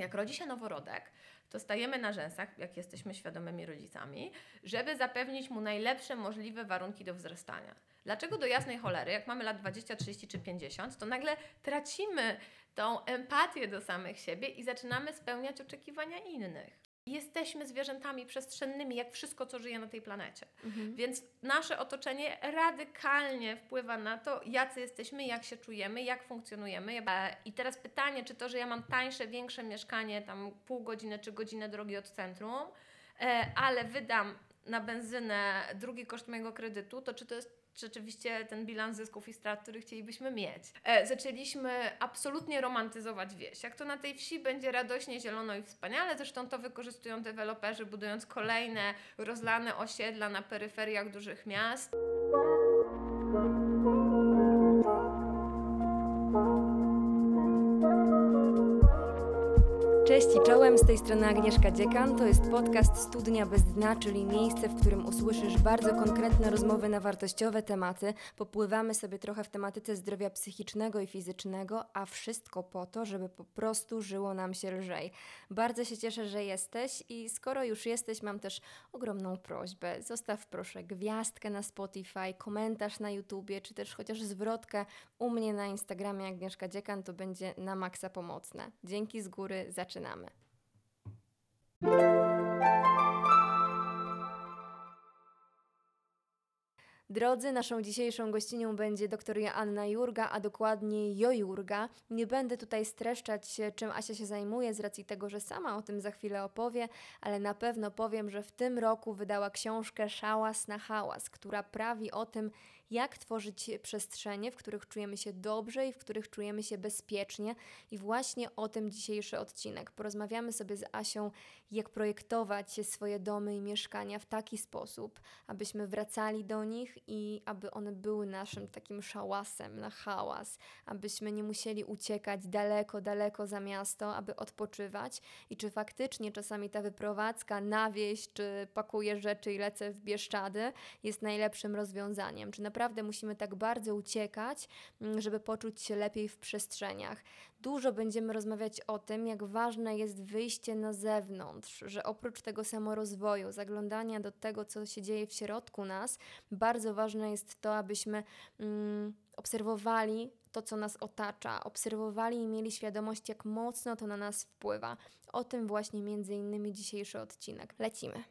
jak rodzi się noworodek, to stajemy na rzęsach, jak jesteśmy świadomymi rodzicami, żeby zapewnić mu najlepsze możliwe warunki do wzrastania. Dlaczego do jasnej cholery, jak mamy lat 20, 30 czy 50, to nagle tracimy tą empatię do samych siebie i zaczynamy spełniać oczekiwania innych. Jesteśmy zwierzętami przestrzennymi, jak wszystko, co żyje na tej planecie. Mhm. Więc nasze otoczenie radykalnie wpływa na to, jacy jesteśmy, jak się czujemy, jak funkcjonujemy. E, I teraz pytanie, czy to, że ja mam tańsze, większe mieszkanie, tam pół godziny czy godzinę drogi od centrum, e, ale wydam na benzynę drugi koszt mojego kredytu, to czy to jest rzeczywiście ten bilans zysków i strat, który chcielibyśmy mieć. E, zaczęliśmy absolutnie romantyzować wieś. Jak to na tej wsi będzie radośnie, zielono i wspaniale, zresztą to wykorzystują deweloperzy, budując kolejne rozlane osiedla na peryferiach dużych miast. Cześć i czołem, z tej strony Agnieszka Dziekan. To jest podcast Studnia bez dna, czyli miejsce, w którym usłyszysz bardzo konkretne rozmowy na wartościowe tematy. Popływamy sobie trochę w tematyce zdrowia psychicznego i fizycznego, a wszystko po to, żeby po prostu żyło nam się lżej. Bardzo się cieszę, że jesteś i skoro już jesteś, mam też ogromną prośbę. Zostaw proszę gwiazdkę na Spotify, komentarz na YouTubie, czy też chociaż zwrotkę u mnie na Instagramie Agnieszka Dziekan, to będzie na maksa pomocne. Dzięki z góry, zaczynamy. Drodzy, naszą dzisiejszą gościnią będzie dr Joanna Jurga, a dokładnie Jojurga. Nie będę tutaj streszczać czym Asia się zajmuje, z racji tego, że sama o tym za chwilę opowie, ale na pewno powiem, że w tym roku wydała książkę Szałas na hałas, która prawi o tym, jak tworzyć przestrzenie, w których czujemy się dobrze i w których czujemy się bezpiecznie. I właśnie o tym dzisiejszy odcinek. Porozmawiamy sobie z Asią, jak projektować swoje domy i mieszkania w taki sposób, abyśmy wracali do nich i aby one były naszym takim szałasem na hałas, abyśmy nie musieli uciekać daleko, daleko za miasto, aby odpoczywać. I czy faktycznie czasami ta wyprowadzka na wieś, czy pakuję rzeczy i lecę w Bieszczady, jest najlepszym rozwiązaniem? Czy naprawdę musimy tak bardzo uciekać, mm, żeby poczuć się lepiej w przestrzeniach? Dużo będziemy rozmawiać o tym, jak ważne jest wyjście na zewnątrz, że oprócz tego samorozwoju, zaglądania do tego, co się dzieje w środku nas, bardzo ważne jest to, abyśmy mm, obserwowali to, co nas otacza, obserwowali i mieli świadomość, jak mocno to na nas wpływa. O tym właśnie między innymi dzisiejszy odcinek. Lecimy.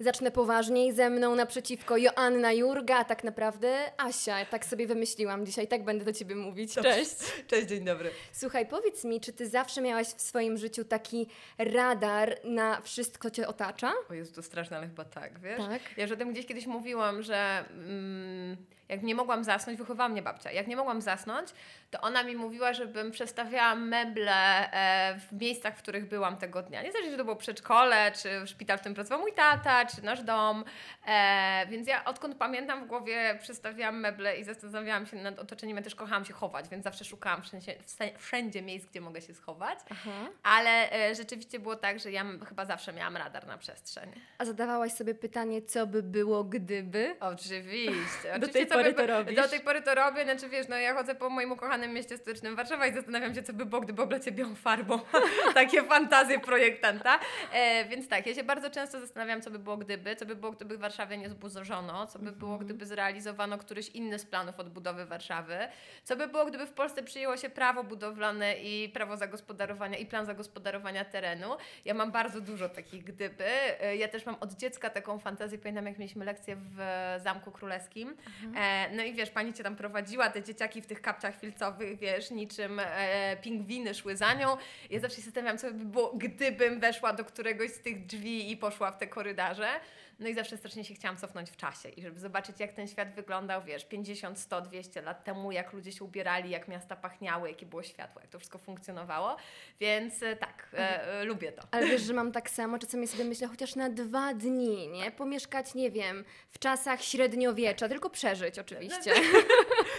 Zacznę poważniej ze mną naprzeciwko Joanna Jurga, a tak naprawdę Asia. Tak sobie wymyśliłam dzisiaj, tak będę do ciebie mówić. Cześć. Cześć, dzień dobry. Słuchaj, powiedz mi, czy ty zawsze miałaś w swoim życiu taki radar na wszystko cię otacza? O Jezu, to straszne, ale chyba tak, wiesz? Tak. Ja już o tym gdzieś kiedyś mówiłam, że mm, jak nie mogłam zasnąć, wychowała mnie babcia, jak nie mogłam zasnąć, to ona mi mówiła, żebym przestawiała meble e, w miejscach, w których byłam tego dnia. Nie znaczy, że to było przedszkole, czy szpital, w którym pracował mój tata, czy nasz dom. E, więc ja odkąd pamiętam w głowie przestawiałam meble i zastanawiałam się nad otoczeniem. Ja też kochałam się chować, więc zawsze szukałam wszędzie, wszędzie miejsc, gdzie mogę się schować. Aha. Ale e, rzeczywiście było tak, że ja chyba zawsze miałam radar na przestrzeń. A zadawałaś sobie pytanie, co by było, gdyby? Oczywiście. Do Oczywiście, tej co pory by- to robisz? Do tej pory to robię, znaczy wiesz, no ja chodzę po moim ukochanym mieście stycznym Warszawa i zastanawiam się, co by było, gdyby oblecie białą farbą. Takie fantazje projektanta. E, więc tak, ja się bardzo często zastanawiam, co by było gdyby, co by było, gdyby Warszawie nie zburzono, co by było, Mhm. gdyby zrealizowano któryś inny z planów odbudowy Warszawy, co by było, gdyby w Polsce przyjęło się prawo budowlane i prawo zagospodarowania i plan zagospodarowania terenu. Ja mam bardzo dużo takich gdyby. E, Ja też mam od dziecka taką fantazję, pamiętam jak mieliśmy lekcję w Zamku Królewskim. E, no i wiesz, pani cię tam prowadziła, te dzieciaki w tych kapciach filcowych, wiesz, niczym e, pingwiny szły za nią. Ja zawsze się zastanawiam, co by było, gdybym weszła do któregoś z tych drzwi i poszła w te korytarze. No i zawsze strasznie się chciałam cofnąć w czasie i żeby zobaczyć, jak ten świat wyglądał, wiesz, 50, 100, 200 lat temu, jak ludzie się ubierali, jak miasta pachniały, jakie było światło, jak to wszystko funkcjonowało. Więc e, tak, e, e, lubię to. Ale wiesz, że mam tak samo, czasami sobie myślę, chociaż na dwa dni, nie? Pomieszkać, nie wiem, w czasach średniowiecza, tylko przeżyć oczywiście.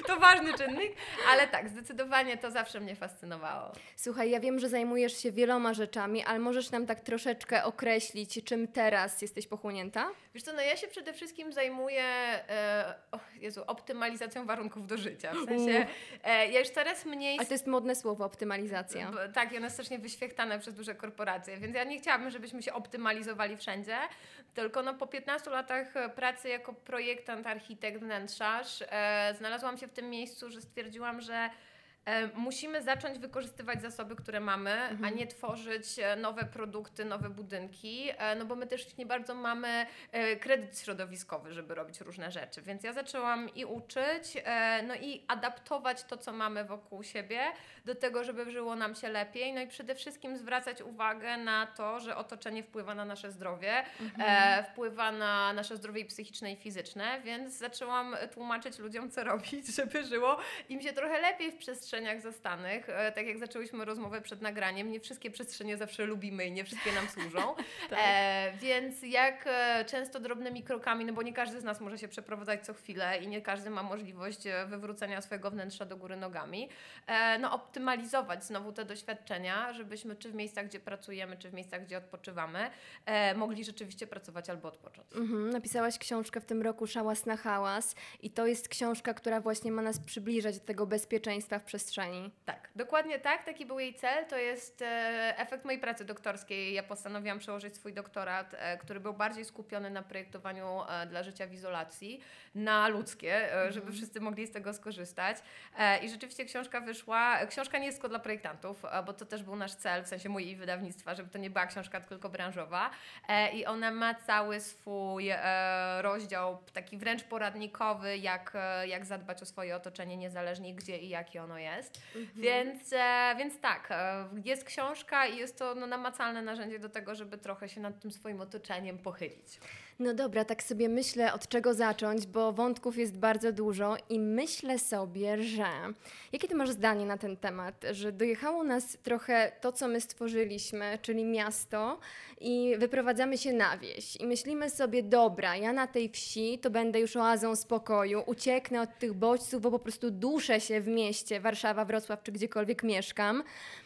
To ważny czynnik, ale tak, zdecydowanie to zawsze mnie fascynowało. Słuchaj, ja wiem, że zajmujesz się wieloma rzeczami, ale możesz nam tak troszeczkę określić, czym teraz jesteś pochłonięta? Wiesz co, no ja się przede wszystkim zajmuję e, o Jezu, optymalizacją warunków do życia. W sensie, e, ja już coraz mniej... Ale to jest modne słowo, optymalizacja. B- Tak, i one są strasznie wyświechtane przez duże korporacje, więc ja nie chciałabym, żebyśmy się optymalizowali wszędzie, tylko no po 15 latach pracy jako projektant, architekt, wnętrzarz e, znalazłam się w tym miejscu, że stwierdziłam, że musimy zacząć wykorzystywać zasoby, które mamy, a nie tworzyć e, nowe produkty, nowe budynki, e, no bo my też nie bardzo mamy e, kredyt środowiskowy, żeby robić różne rzeczy, więc ja zaczęłam i uczyć, e, no i adaptować to, co mamy wokół siebie, do tego, żeby żyło nam się lepiej, no i przede wszystkim zwracać uwagę na to, że otoczenie wpływa na nasze zdrowie, e, wpływa na nasze zdrowie psychiczne i fizyczne, więc zaczęłam tłumaczyć ludziom, co robić, żeby żyło im się trochę lepiej w przestrzeniach zastanych. E, tak jak zaczęłyśmy rozmowę przed nagraniem, nie wszystkie przestrzenie zawsze lubimy i nie wszystkie nam służą. Tak. e, więc jak e, często drobnymi krokami, no bo nie każdy z nas może się przeprowadzać co chwilę i nie każdy ma możliwość e, wywrócenia swojego wnętrza do góry nogami, e, no optymalizować znowu te doświadczenia, żebyśmy czy w miejscach, gdzie pracujemy, czy w miejscach, gdzie odpoczywamy, e, mogli rzeczywiście pracować albo odpocząć. Mhm, napisałaś książkę w tym roku Szałas na hałas i to jest książka, która właśnie ma nas przybliżać do tego bezpieczeństwa w przestrzeni. Tak, dokładnie tak, taki był jej cel. To jest e, efekt mojej pracy doktorskiej. Ja postanowiłam przełożyć swój doktorat, e, który był bardziej skupiony na projektowaniu e, dla życia w izolacji, na ludzkie, e, żeby wszyscy mogli z tego skorzystać. I rzeczywiście książka wyszła. Książka nie jest tylko dla projektantów, bo to też był nasz cel, w sensie i wydawnictwa, żeby to nie była książka tylko branżowa. I ona ma cały swój rozdział, taki wręcz poradnikowy, jak, jak zadbać o swoje otoczenie, niezależnie gdzie i jakie ono jest. Więc, e, więc tak, e, jest książka i jest to no, namacalne narzędzie do tego, żeby trochę się nad tym swoim otoczeniem pochylić. No dobra, tak sobie myślę, od czego zacząć, bo wątków jest bardzo dużo i myślę sobie, że. Jakie ty masz zdanie na ten temat? Że dojechało nas trochę to, co my stworzyliśmy, czyli miasto, i wyprowadzamy się na wieś. I myślimy sobie, dobra, ja na tej wsi to będę już oazą spokoju, ucieknę od tych bodźców, bo po prostu duszę się w mieście, Warszawa, Wrocław czy gdziekolwiek mieszkam.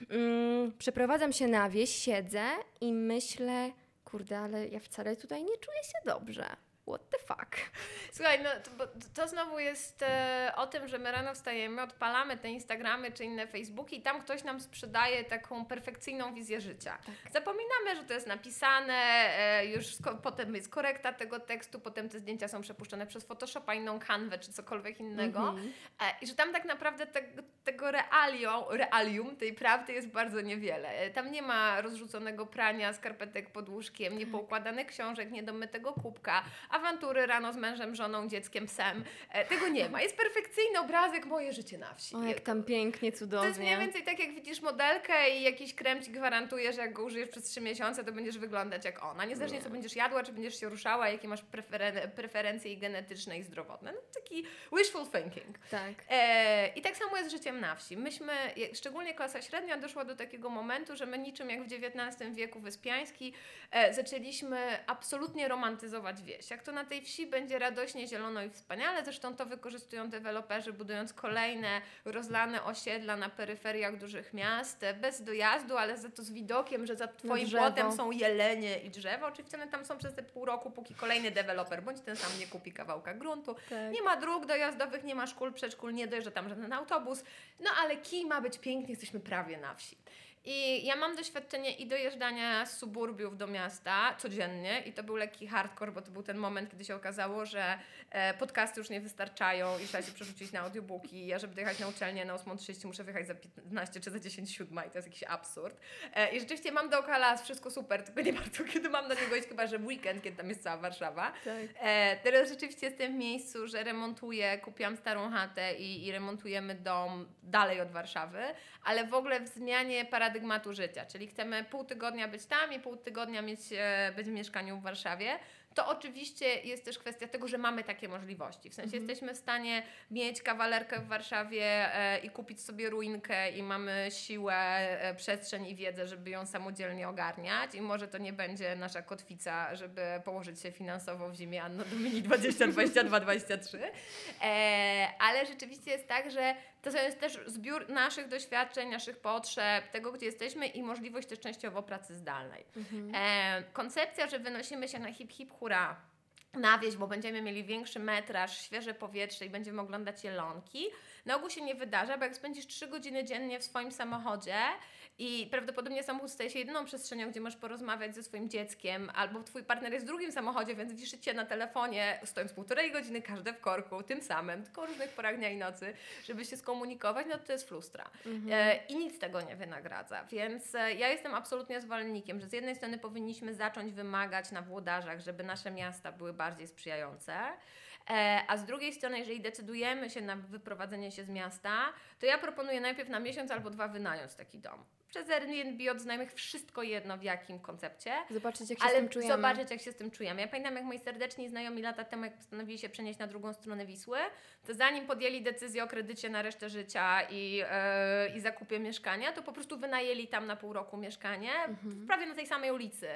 Mm, przeprowadzam się na wieś, siedzę i myślę kurde, ale ja wcale tutaj nie czuję się dobrze. What the fuck? Słuchaj, no to, to znowu jest e, o tym, że my rano wstajemy, odpalamy te Instagramy czy inne Facebooki i tam ktoś nam sprzedaje taką perfekcyjną wizję życia. Zapominamy, że to jest napisane, e, już potem jest korekta tego tekstu, potem te zdjęcia są przepuszczone przez Photoshopa, inną kanwę czy cokolwiek innego. Mhm. E, I że tam tak naprawdę te, tego realium, realium, tej prawdy jest bardzo niewiele. E, Tam nie ma rozrzuconego prania, skarpetek pod łóżkiem, niepoukładanych książek, niedomytego kubka, awantury rano z mężem, żoną, dzieckiem, psem. E, Tego nie ma. Jest perfekcyjny obrazek moje życie na wsi. O, jak tam pięknie, To cudownie. jest mniej więcej tak, jak widzisz modelkę i jakiś krem ci gwarantuje, że jak go użyjesz przez trzy miesiące, to będziesz wyglądać jak ona. Niezależnie co będziesz jadła, czy będziesz się ruszała, jakie masz preferen- preferencje i genetyczne i zdrowotne. No, taki wishful thinking. Tak. E, I tak samo jest z życiem na wsi. Myśmy, szczególnie klasa średnia, doszła do takiego momentu, że my niczym jak w XIX wieku wyspiański e, zaczęliśmy absolutnie romantyzować wieś. Jak to na tej wsi będzie radośnie, zielono i wspaniale, zresztą to wykorzystują deweloperzy, budując kolejne rozlane osiedla na peryferiach dużych miast, e, bez dojazdu, ale za to z widokiem, że za twoim drzewo. płotem są jelenie i drzewa. Oczywiście one tam są przez te pół roku, póki kolejny deweloper bądź ten sam nie kupi kawałka gruntu. tak. Nie ma dróg dojazdowych, nie ma szkół, przedszkól, nie dojeżdża tam żaden autobus. No ale kij ma być pięknie, jesteśmy prawie na wsi. I ja mam doświadczenie i dojeżdżania z suburbiów do miasta codziennie i to był lekki hardcore, bo to był ten moment, kiedy się okazało, że e, podcasty już nie wystarczają i trzeba się przerzucić na audiobooki. Ja, żeby dojechać na uczelnię na 8.30 muszę wyjechać za 15 czy za 10 siódma i to jest jakiś absurd. E, I rzeczywiście mam dookoła las, wszystko super, tylko nie bardzo kiedy mam na niego iść, chyba że w weekend, kiedy tam jest cała Warszawa. Tak. E, teraz rzeczywiście jestem w miejscu, że remontuję, kupiłam starą chatę i, i remontujemy dom dalej od Warszawy, ale w ogóle w zmianie paradygmatu życia, czyli chcemy pół tygodnia być tam i pół tygodnia mieć, e, być w mieszkaniu w Warszawie. To oczywiście jest też kwestia tego, że mamy takie możliwości. W sensie jesteśmy w stanie mieć kawalerkę w Warszawie e, i kupić sobie ruinkę i mamy siłę, e, przestrzeń i wiedzę, żeby ją samodzielnie ogarniać i może to nie będzie nasza kotwica, żeby położyć się finansowo w zimie Anno Domini 2022-2023. E, ale rzeczywiście jest tak, że to jest też zbiór naszych doświadczeń, naszych potrzeb, tego, gdzie jesteśmy i możliwość też częściowo pracy zdalnej. Mhm. E, koncepcja, że wynosimy się na hip hip hura na wieś, bo będziemy mieli większy metraż, świeże powietrze i będziemy oglądać jelonki. Na ogół się nie wydarza, bo jak spędzisz 3 godziny dziennie w swoim samochodzie i prawdopodobnie samochód staje się jedyną przestrzenią, gdzie możesz porozmawiać ze swoim dzieckiem, albo twój partner jest w drugim samochodzie, więc wiszycie na telefonie, stojąc półtorej godziny każde w korku, tym samym, tylko o różnych porach dnia i nocy, żeby się skomunikować, no to jest frustra. E, I nic tego nie wynagradza. Więc e, ja jestem absolutnie zwolennikiem, że z jednej strony powinniśmy zacząć wymagać na włodarzach, żeby nasze miasta były bardziej sprzyjające. E, A z drugiej strony, jeżeli decydujemy się na wyprowadzenie się z miasta, to ja proponuję najpierw na miesiąc albo dwa wynająć taki dom. Przez Airbnb od znajomych wszystko jedno w jakim koncepcie. Zobaczyć, jak się z Ale tym czujemy. zobaczyć, jak się z tym czujemy. Ja pamiętam, jak moi serdeczni znajomi lata temu, jak postanowili się przenieść na drugą stronę Wisły, to zanim podjęli decyzję o kredycie na resztę życia i, e, i zakupie mieszkania, to po prostu wynajęli tam na pół roku mieszkanie, Mhm. prawie na tej samej ulicy,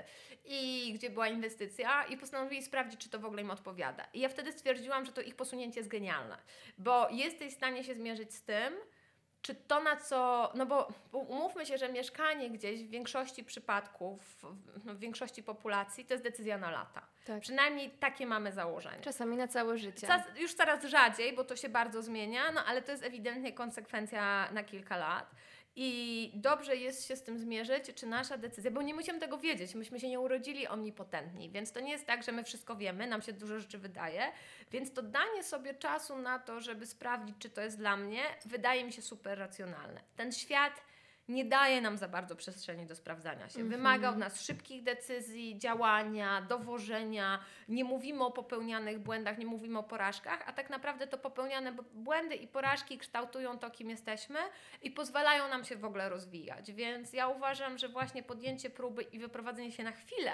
i gdzie była inwestycja, i postanowili sprawdzić, czy to w ogóle im odpowiada. I ja wtedy stwierdziłam, że to ich posunięcie jest genialne, bo jesteś w stanie się zmierzyć z tym, czy to na co, no bo, umówmy się, że mieszkanie gdzieś w większości przypadków, w, w większości populacji to jest decyzja na lata. Tak. Przynajmniej takie mamy założenie. Czasami na całe życie. Czas, już coraz rzadziej, bo to się bardzo zmienia, no ale to jest ewidentnie konsekwencja na kilka lat. I dobrze jest się z tym zmierzyć, czy nasza decyzja, bo nie musimy tego wiedzieć, myśmy się nie urodzili omnipotentni, więc to nie jest tak, że my wszystko wiemy, nam się dużo rzeczy wydaje, więc to danie sobie czasu na to, żeby sprawdzić, czy to jest dla mnie, wydaje mi się super racjonalne. Ten świat nie daje nam za bardzo przestrzeni do sprawdzania się. Wymaga od nas szybkich decyzji, działania, dowożenia. Nie mówimy o popełnianych błędach, nie mówimy o porażkach, a tak naprawdę to popełniane błędy i porażki kształtują to, kim jesteśmy i pozwalają nam się w ogóle rozwijać. Więc ja uważam, że właśnie podjęcie próby i wyprowadzenie się na chwilę,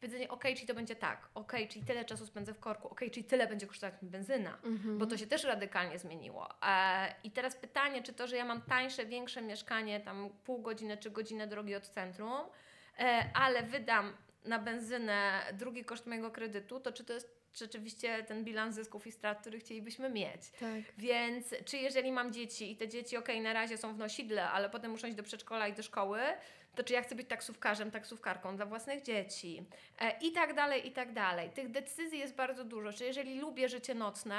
powiedzenie, ok, czyli to będzie tak, ok, czyli tyle czasu spędzę w korku, ok, czyli tyle będzie kosztować mi benzyna, Mhm. bo to się też radykalnie zmieniło. E, I teraz pytanie, czy to, że ja mam tańsze, większe mieszkanie, tam pół godziny czy godzinę drogi od centrum, e, ale wydam na benzynę drugi koszt mojego kredytu, to czy to jest rzeczywiście ten bilans zysków i strat, który chcielibyśmy mieć? Tak. Więc czy jeżeli mam dzieci i te dzieci, okej, na razie są w nosidle, ale potem muszą iść do przedszkola i do szkoły, to czy ja chcę być taksówkarzem, taksówkarką dla własnych dzieci? E, I tak dalej, i tak dalej. Tych decyzji jest bardzo dużo. Czy jeżeli lubię życie nocne,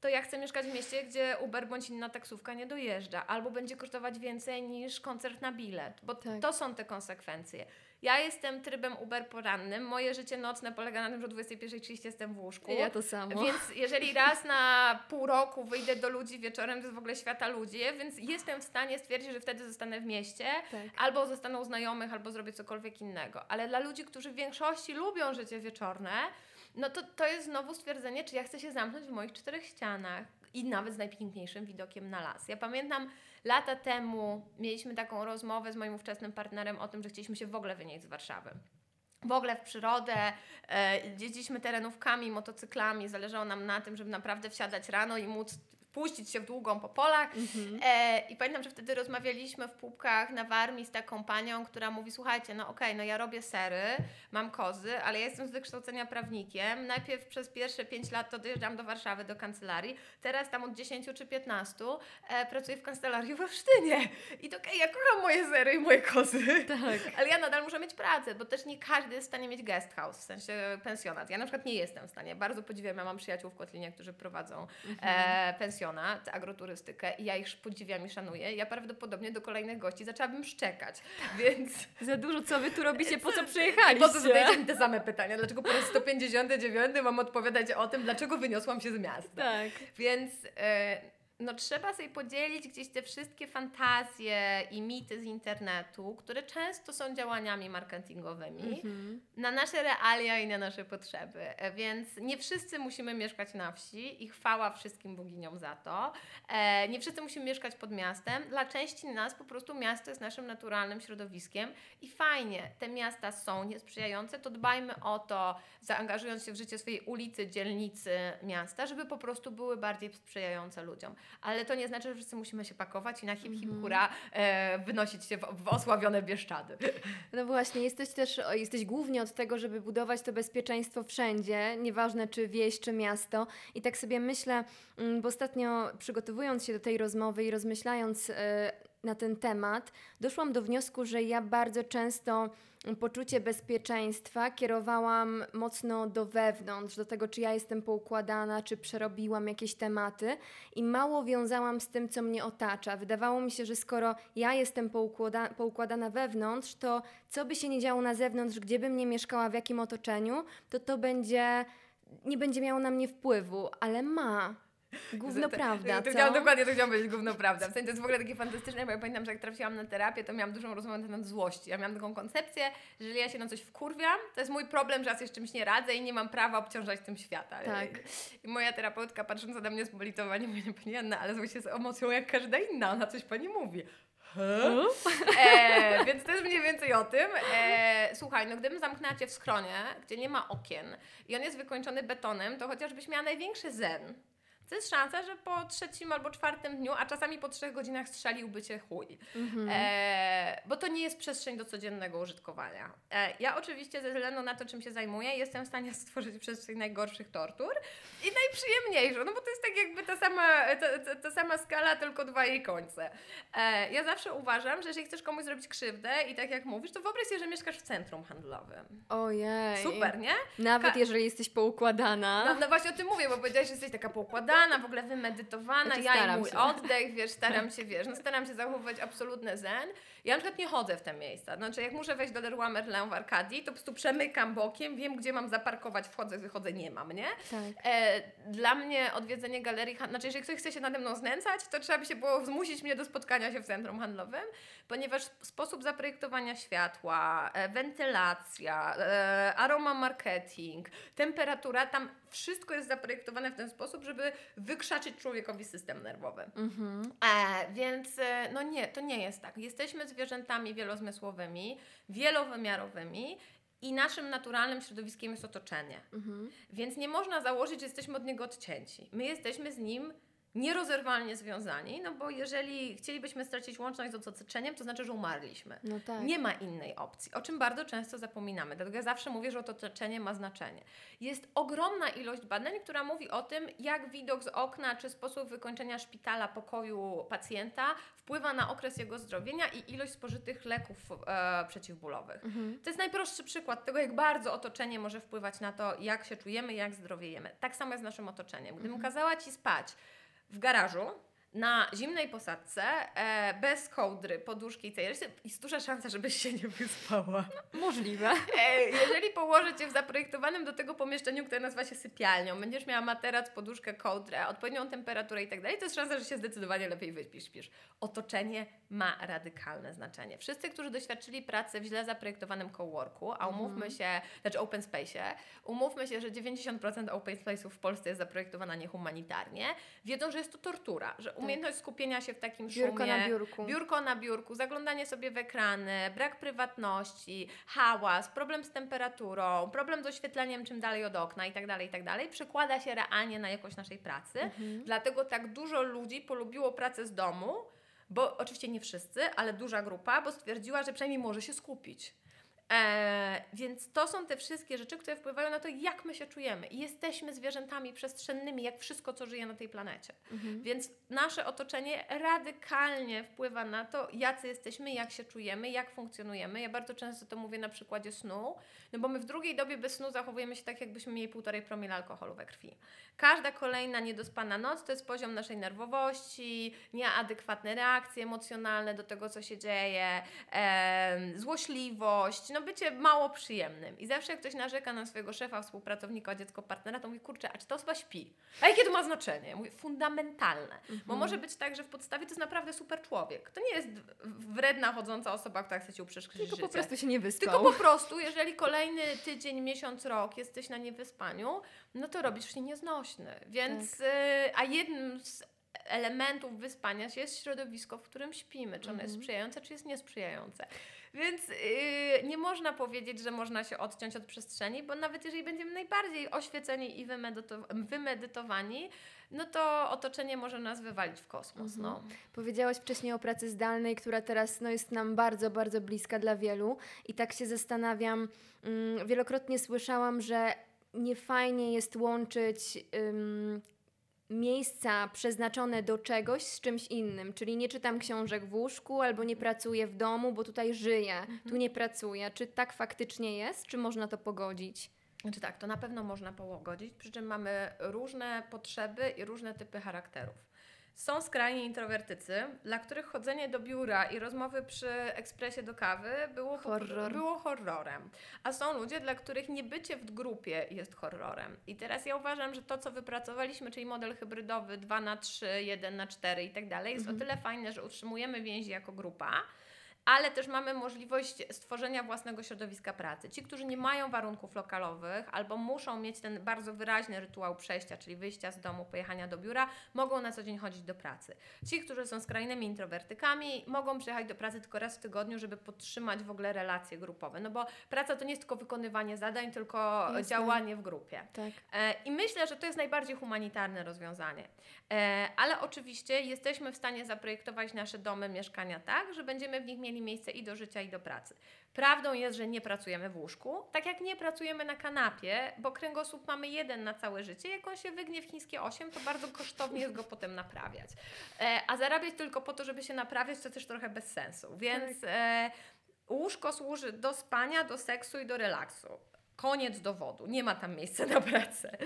to ja chcę mieszkać w mieście, gdzie Uber bądź inna taksówka nie dojeżdża, albo będzie kosztować więcej niż koncert na bilet, bo Tak. to są te konsekwencje. Ja jestem trybem Uber porannym, moje życie nocne polega na tym, że o 21.30 jestem w łóżku. Ja to samo. Więc jeżeli raz na pół roku wyjdę do ludzi wieczorem, to jest w ogóle świata ludzie, więc jestem w stanie stwierdzić, że wtedy zostanę w mieście, Tak. albo zostanę u znajomych, albo zrobię cokolwiek innego. Ale dla ludzi, którzy w większości lubią życie wieczorne, no to to jest znowu stwierdzenie, czy ja chcę się zamknąć w moich czterech ścianach i nawet z najpiękniejszym widokiem na las. Ja pamiętam lata temu mieliśmy taką rozmowę z moim ówczesnym partnerem o tym, że chcieliśmy się w ogóle wynieść z Warszawy. W ogóle w przyrodę, e, jeździliśmy terenówkami, motocyklami, zależało nam na tym, żeby naprawdę wsiadać rano i móc puścić się w długą po polach. Mhm. E, I pamiętam, że wtedy rozmawialiśmy w Pupkach na Warmii z taką panią, która mówi, słuchajcie, no okej, no ja robię sery, mam kozy, ale ja jestem z wykształcenia prawnikiem. Najpierw przez pierwsze 5 lat to dojeżdżam do Warszawy, do kancelarii. Teraz tam od 10 czy 15 e, pracuję w kancelarii we Wsztynie. I to okej, ja kocham moje sery i moje kozy. Tak. Ale ja nadal muszę mieć pracę, bo też nie każdy jest w stanie mieć guest house, w sensie pensjonat. Ja na przykład nie jestem w stanie. Bardzo podziwiam, ja mam przyjaciół w Kotlinie, którzy prowadzą e, pensjonat, agroturystykę i ja ich podziwiam i szanuję. Ja prawdopodobnie do kolejnych gości zaczęłabym szczekać, więc... Za dużo, co wy tu robicie, po co przyjechaliście? po co zadajecie mi te same pytania? Dlaczego po raz 159 mam odpowiadać o tym, dlaczego wyniosłam się z miasta? Tak. Więc e, no, trzeba sobie podzielić gdzieś te wszystkie fantazje i mity z internetu, które często są działaniami marketingowymi, Mhm. na nasze realia i na nasze potrzeby. E, Więc nie wszyscy musimy mieszkać na wsi i chwała wszystkim boginiom za to. E, nie wszyscy musimy mieszkać pod miastem. Dla części nas po prostu miasto jest naszym naturalnym środowiskiem i fajnie, te miasta są niesprzyjające, to dbajmy o to, zaangażując się w życie swojej ulicy, dzielnicy, miasta, żeby po prostu były bardziej sprzyjające ludziom. Ale to nie znaczy, że wszyscy musimy się pakować i na hip hip hura e, wynosić się w, w osławione Bieszczady. No właśnie, jesteś też, jesteś głównie od tego, żeby budować to bezpieczeństwo wszędzie, nieważne czy wieś, czy miasto. I tak sobie myślę, mm, bo ostatnio przygotowując się do tej rozmowy i rozmyślając e, na ten temat, doszłam do wniosku, że ja bardzo często poczucie bezpieczeństwa kierowałam mocno do wewnątrz, do tego, czy ja jestem poukładana, czy przerobiłam jakieś tematy i mało wiązałam z tym, co mnie otacza. Wydawało mi się, że skoro ja jestem poukłada poukładana wewnątrz, to co by się nie działo na zewnątrz, gdzie bym nie mieszkała, w jakim otoczeniu, to to będzie, nie będzie miało na mnie wpływu, ale ma. Gówno prawda, to chciałam, dokładnie to chciałam powiedzieć, gówno prawda. W sensie to jest w ogóle takie fantastyczne, bo ja pamiętam, że jak trafiłam na terapię, to miałam dużą rozmowę na temat złości. Ja miałam taką koncepcję, że jeżeli ja się na coś wkurwiam, to jest mój problem, że ja sobie z czymś nie radzę i nie mam prawa obciążać tym świata. Tak. I moja terapeutka patrząc na mnie z politowaniem, mówi, Pani Anna, ale złość jest emocją jak każda inna, ona coś Pani mówi. He? E, więc to jest mniej więcej o tym. E, słuchaj, no gdybym zamknęła Cię w schronie, gdzie nie ma okien i on jest wykończony betonem, to chociażbyś miała największy zen. To jest szansa, że po trzecim albo czwartym dniu, a czasami po trzech godzinach strzeliłby Cię chuj. Mhm. E, bo to nie jest przestrzeń do codziennego użytkowania. E, ja oczywiście ze względu na to, czym się zajmuję, jestem w stanie stworzyć przestrzeń najgorszych tortur i najprzyjemniejszą, no bo to jest tak jakby ta sama, ta, ta, sama skala, tylko dwa jej końce. E, ja zawsze uważam, że jeżeli chcesz komuś zrobić krzywdę i tak jak mówisz, to wyobraź sobie, że mieszkasz w centrum handlowym. Ojej. Super, nie? Nawet Ka- jeżeli jesteś poukładana. No, no właśnie o tym mówię, bo powiedziałaś, że jesteś taka poukładana, w ogóle wymedytowana, Znaczy, ja i mój się. oddech, wiesz, staram się, wiesz, no staram się zachowywać absolutny zen. Ja na przykład nie chodzę w te miejsca, znaczy jak muszę wejść do Leroy Merlin w Arkadii, to po prostu przemykam bokiem, wiem gdzie mam zaparkować, wchodzę, wychodzę, nie mam, nie? Tak. E, dla mnie odwiedzenie galerii, znaczy jeżeli ktoś chce się nade mną znęcać, to trzeba by się było zmusić mnie do spotkania się w centrum handlowym, ponieważ sposób zaprojektowania światła, e, wentylacja, e, aroma marketing, temperatura, tam wszystko jest zaprojektowane w ten sposób, żeby wykrzaczyć człowiekowi system nerwowy. Mhm. E, więc e, no nie, to nie jest tak. Jesteśmy zwierzętami wielozmysłowymi, wielowymiarowymi i naszym naturalnym środowiskiem jest otoczenie. Mhm. Więc nie można założyć, że jesteśmy od niego odcięci. My jesteśmy z nim nierozerwalnie związani, no bo jeżeli chcielibyśmy stracić łączność z otoczeniem, to znaczy, że umarliśmy. No tak. Nie ma innej opcji, o czym bardzo często zapominamy. Dlatego ja zawsze mówię, że otoczenie ma znaczenie. Jest ogromna ilość badań, która mówi o tym, jak widok z okna czy sposób wykończenia szpitala, pokoju pacjenta wpływa na okres jego zdrowienia i ilość spożytych leków e, przeciwbólowych. Mhm. To jest najprostszy przykład tego, jak bardzo otoczenie może wpływać na to, jak się czujemy, jak zdrowiejemy. Tak samo jest z naszym otoczeniem. Gdybym kazała Ci spać w garażu, na zimnej posadce, e, bez kołdry, poduszki i całej reszty, jest duża szansa, żebyś się nie wyspała. Możliwe. E, jeżeli położę Cię w zaprojektowanym do tego pomieszczeniu, które nazywa się sypialnią, będziesz miała materac, poduszkę, kołdrę, odpowiednią temperaturę i tak dalej, to jest szansa, że się zdecydowanie lepiej wyśpisz. śpisz. Otoczenie ma radykalne znaczenie. Wszyscy, którzy doświadczyli pracy w źle zaprojektowanym coworku, a umówmy się, znaczy open space, umówmy się, że 90% open space'ów w Polsce jest zaprojektowana niehumanitarnie, wiedzą, że jest to tortura, że umiejętność skupienia się w takim Biurko szumie, na biurku. Biurko na biurku, zaglądanie sobie w ekrany, brak prywatności, hałas, problem z temperaturą, problem z oświetleniem czym dalej od okna itd., itd. przekłada się realnie na jakość naszej pracy. Mhm. Dlatego tak dużo ludzi polubiło pracę z domu, bo oczywiście nie wszyscy, ale duża grupa, bo stwierdziła, że przynajmniej może się skupić. E, więc to są te wszystkie rzeczy, które wpływają na to, jak my się czujemy. I jesteśmy zwierzętami przestrzennymi, jak wszystko, co żyje na tej planecie. Mhm. Więc nasze otoczenie radykalnie wpływa na to, jacy jesteśmy, jak się czujemy, jak funkcjonujemy. Ja bardzo często to mówię na przykładzie snu, no bo my w drugiej dobie bez snu zachowujemy się tak, jakbyśmy mieli półtorej promila alkoholu we krwi. Każda kolejna niedospana noc to jest poziom naszej nerwowości, nieadekwatne reakcje emocjonalne do tego, co się dzieje, em, złośliwość, no bycie mało przyjemnym. I zawsze jak ktoś narzeka na swojego szefa, współpracownika, dziecko, partnera, to mówi, kurczę, a czy ta osoba śpi? A jakie to ma znaczenie? Ja mówię, fundamentalne. Bo może być tak, że w podstawie to jest naprawdę super człowiek. To nie jest wredna, chodząca osoba, która chce ci uprzeszkodzić Tylko życie. po prostu się nie wyspał. Tylko po prostu, jeżeli kolejny tydzień, miesiąc, rok jesteś na niewyspaniu, no to robisz się nieznośny. Więc, Tak. y, a jednym z elementów wyspania się jest środowisko, w którym śpimy. Czy ono jest Mhm. sprzyjające, czy jest niesprzyjające. Więc y, nie można powiedzieć, że można się odciąć od przestrzeni, bo nawet jeżeli będziemy najbardziej oświeceni i wymedytow- wymedytowani, no to otoczenie może nas wywalić w kosmos. No. Powiedziałaś wcześniej o pracy zdalnej, która teraz no, jest nam bardzo, bardzo bliska dla wielu. I tak się zastanawiam, mm, wielokrotnie słyszałam, że niefajnie jest łączyć miejsca przeznaczone do czegoś z czymś innym, czyli nie czytam książek w łóżku albo nie pracuję w domu, bo tutaj żyję, tu nie pracuję. Czy tak faktycznie jest, czy można to pogodzić? Znaczy tak, to na pewno można pogodzić, przy czym mamy różne potrzeby i różne typy charakterów. Są skrajni introwertycy, dla których chodzenie do biura i rozmowy przy ekspresie do kawy było, Horror. było horrorem. A są ludzie, dla których niebycie w grupie jest horrorem. I teraz ja uważam, że to, co wypracowaliśmy, czyli model hybrydowy 2 na 3, 1 na 4 i tak dalej, jest o tyle fajne, że utrzymujemy więzi jako grupa, ale też mamy możliwość stworzenia własnego środowiska pracy. Ci, którzy nie mają warunków lokalowych albo muszą mieć ten bardzo wyraźny rytuał przejścia, czyli wyjścia z domu, pojechania do biura, mogą na co dzień chodzić do pracy. Ci, którzy są skrajnymi introwertykami, mogą przyjechać do pracy tylko raz w tygodniu, żeby podtrzymać w ogóle relacje grupowe. No bo praca to nie jest tylko wykonywanie zadań, tylko Jasne. działanie w grupie. Tak. E, I myślę, że to jest najbardziej humanitarne rozwiązanie. E, Ale oczywiście jesteśmy w stanie zaprojektować nasze domy, mieszkania tak, że będziemy w nich mieli miejsce i do życia, i do pracy. Prawdą jest, że nie pracujemy w łóżku, tak jak nie pracujemy na kanapie, bo kręgosłup mamy jeden na całe życie. Jak on się wygnie w chińskie 8, to bardzo kosztownie jest go potem naprawiać. E, A zarabiać tylko po to, żeby się naprawiać, to też trochę bez sensu. Więc e, łóżko służy do spania, do seksu i do relaksu. Koniec dowodu, nie ma tam miejsca na pracę.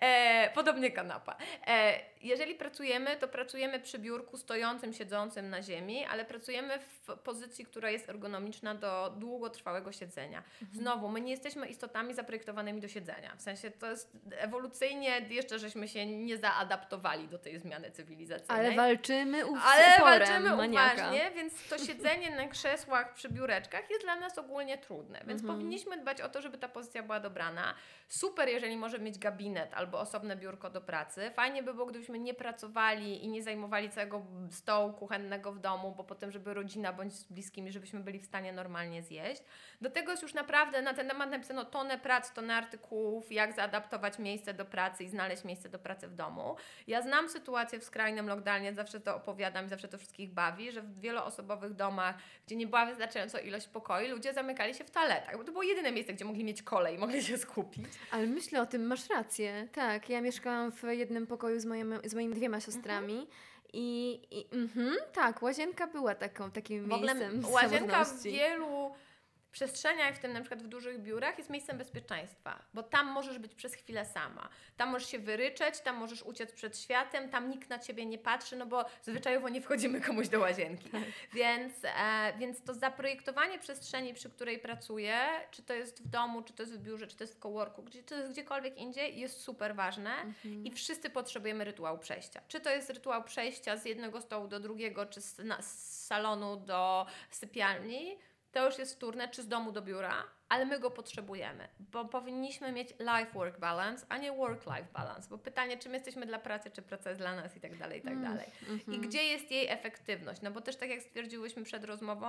E, podobnie kanapa. E, jeżeli pracujemy, to pracujemy przy biurku stojącym, siedzącym na ziemi, ale pracujemy w pozycji, która jest ergonomiczna do długotrwałego siedzenia. Znowu, my nie jesteśmy istotami zaprojektowanymi do siedzenia. W sensie to jest ewolucyjnie, jeszcze żeśmy się nie zaadaptowali do tej zmiany cywilizacyjnej. Ale walczymy uf, Ale walczymy maniaka. uważnie, więc to siedzenie na krzesłach przy biureczkach jest dla nas ogólnie trudne. Więc Mhm. powinniśmy dbać o to, żeby ta pozycja była dobrana. Super, jeżeli może mieć gabinet albo osobne biurko do pracy. Fajnie by było, gdybyśmy nie pracowali i nie zajmowali całego stołu kuchennego w domu, bo potem, żeby rodzina bądź z bliskimi, żebyśmy byli w stanie normalnie zjeść. Do tego jest już naprawdę na ten temat napisano tonę prac, tonę artykułów, jak zaadaptować miejsce do pracy i znaleźć miejsce do pracy w domu. Ja znam sytuację w skrajnym lockdownie, zawsze to opowiadam zawsze to wszystkich bawi, że w wieloosobowych domach, gdzie nie była wystarczająco ilość pokoi, ludzie zamykali się w toaletach, bo to było jedyne miejsce, gdzie mogli mieć kolej, mogli się skupić. Ale myślę o tym, masz rację. Tak, ja mieszkałam w jednym pokoju z, moimi z moimi dwiema siostrami. I, i mhm, tak, łazienka była taką, takim W ogóle miejscem łazienka w wielu przestrzeniach, w tym na przykład w dużych biurach, jest miejscem bezpieczeństwa, bo tam możesz być przez chwilę sama. Tam możesz się wyryczeć, tam możesz uciec przed światem, tam nikt na ciebie nie patrzy, no bo zwyczajowo nie wchodzimy komuś do łazienki. Tak. Więc, e, więc to zaprojektowanie przestrzeni, przy której pracuję, czy to jest w domu, czy to jest w biurze, czy to jest w coworku, gdzie to jest gdziekolwiek indziej, jest super ważne Mhm. i wszyscy potrzebujemy rytuału przejścia. Czy to jest rytuał przejścia z jednego stołu do drugiego, czy z, na, z salonu do sypialni, to już jest wtórne, czy z domu do biura, ale my go potrzebujemy, bo powinniśmy mieć life-work balance, a nie work-life balance, bo pytanie, czym jesteśmy dla pracy, czy praca jest dla nas i tak dalej, i tak dalej. I gdzie jest jej efektywność? No bo też tak jak stwierdziłyśmy przed rozmową,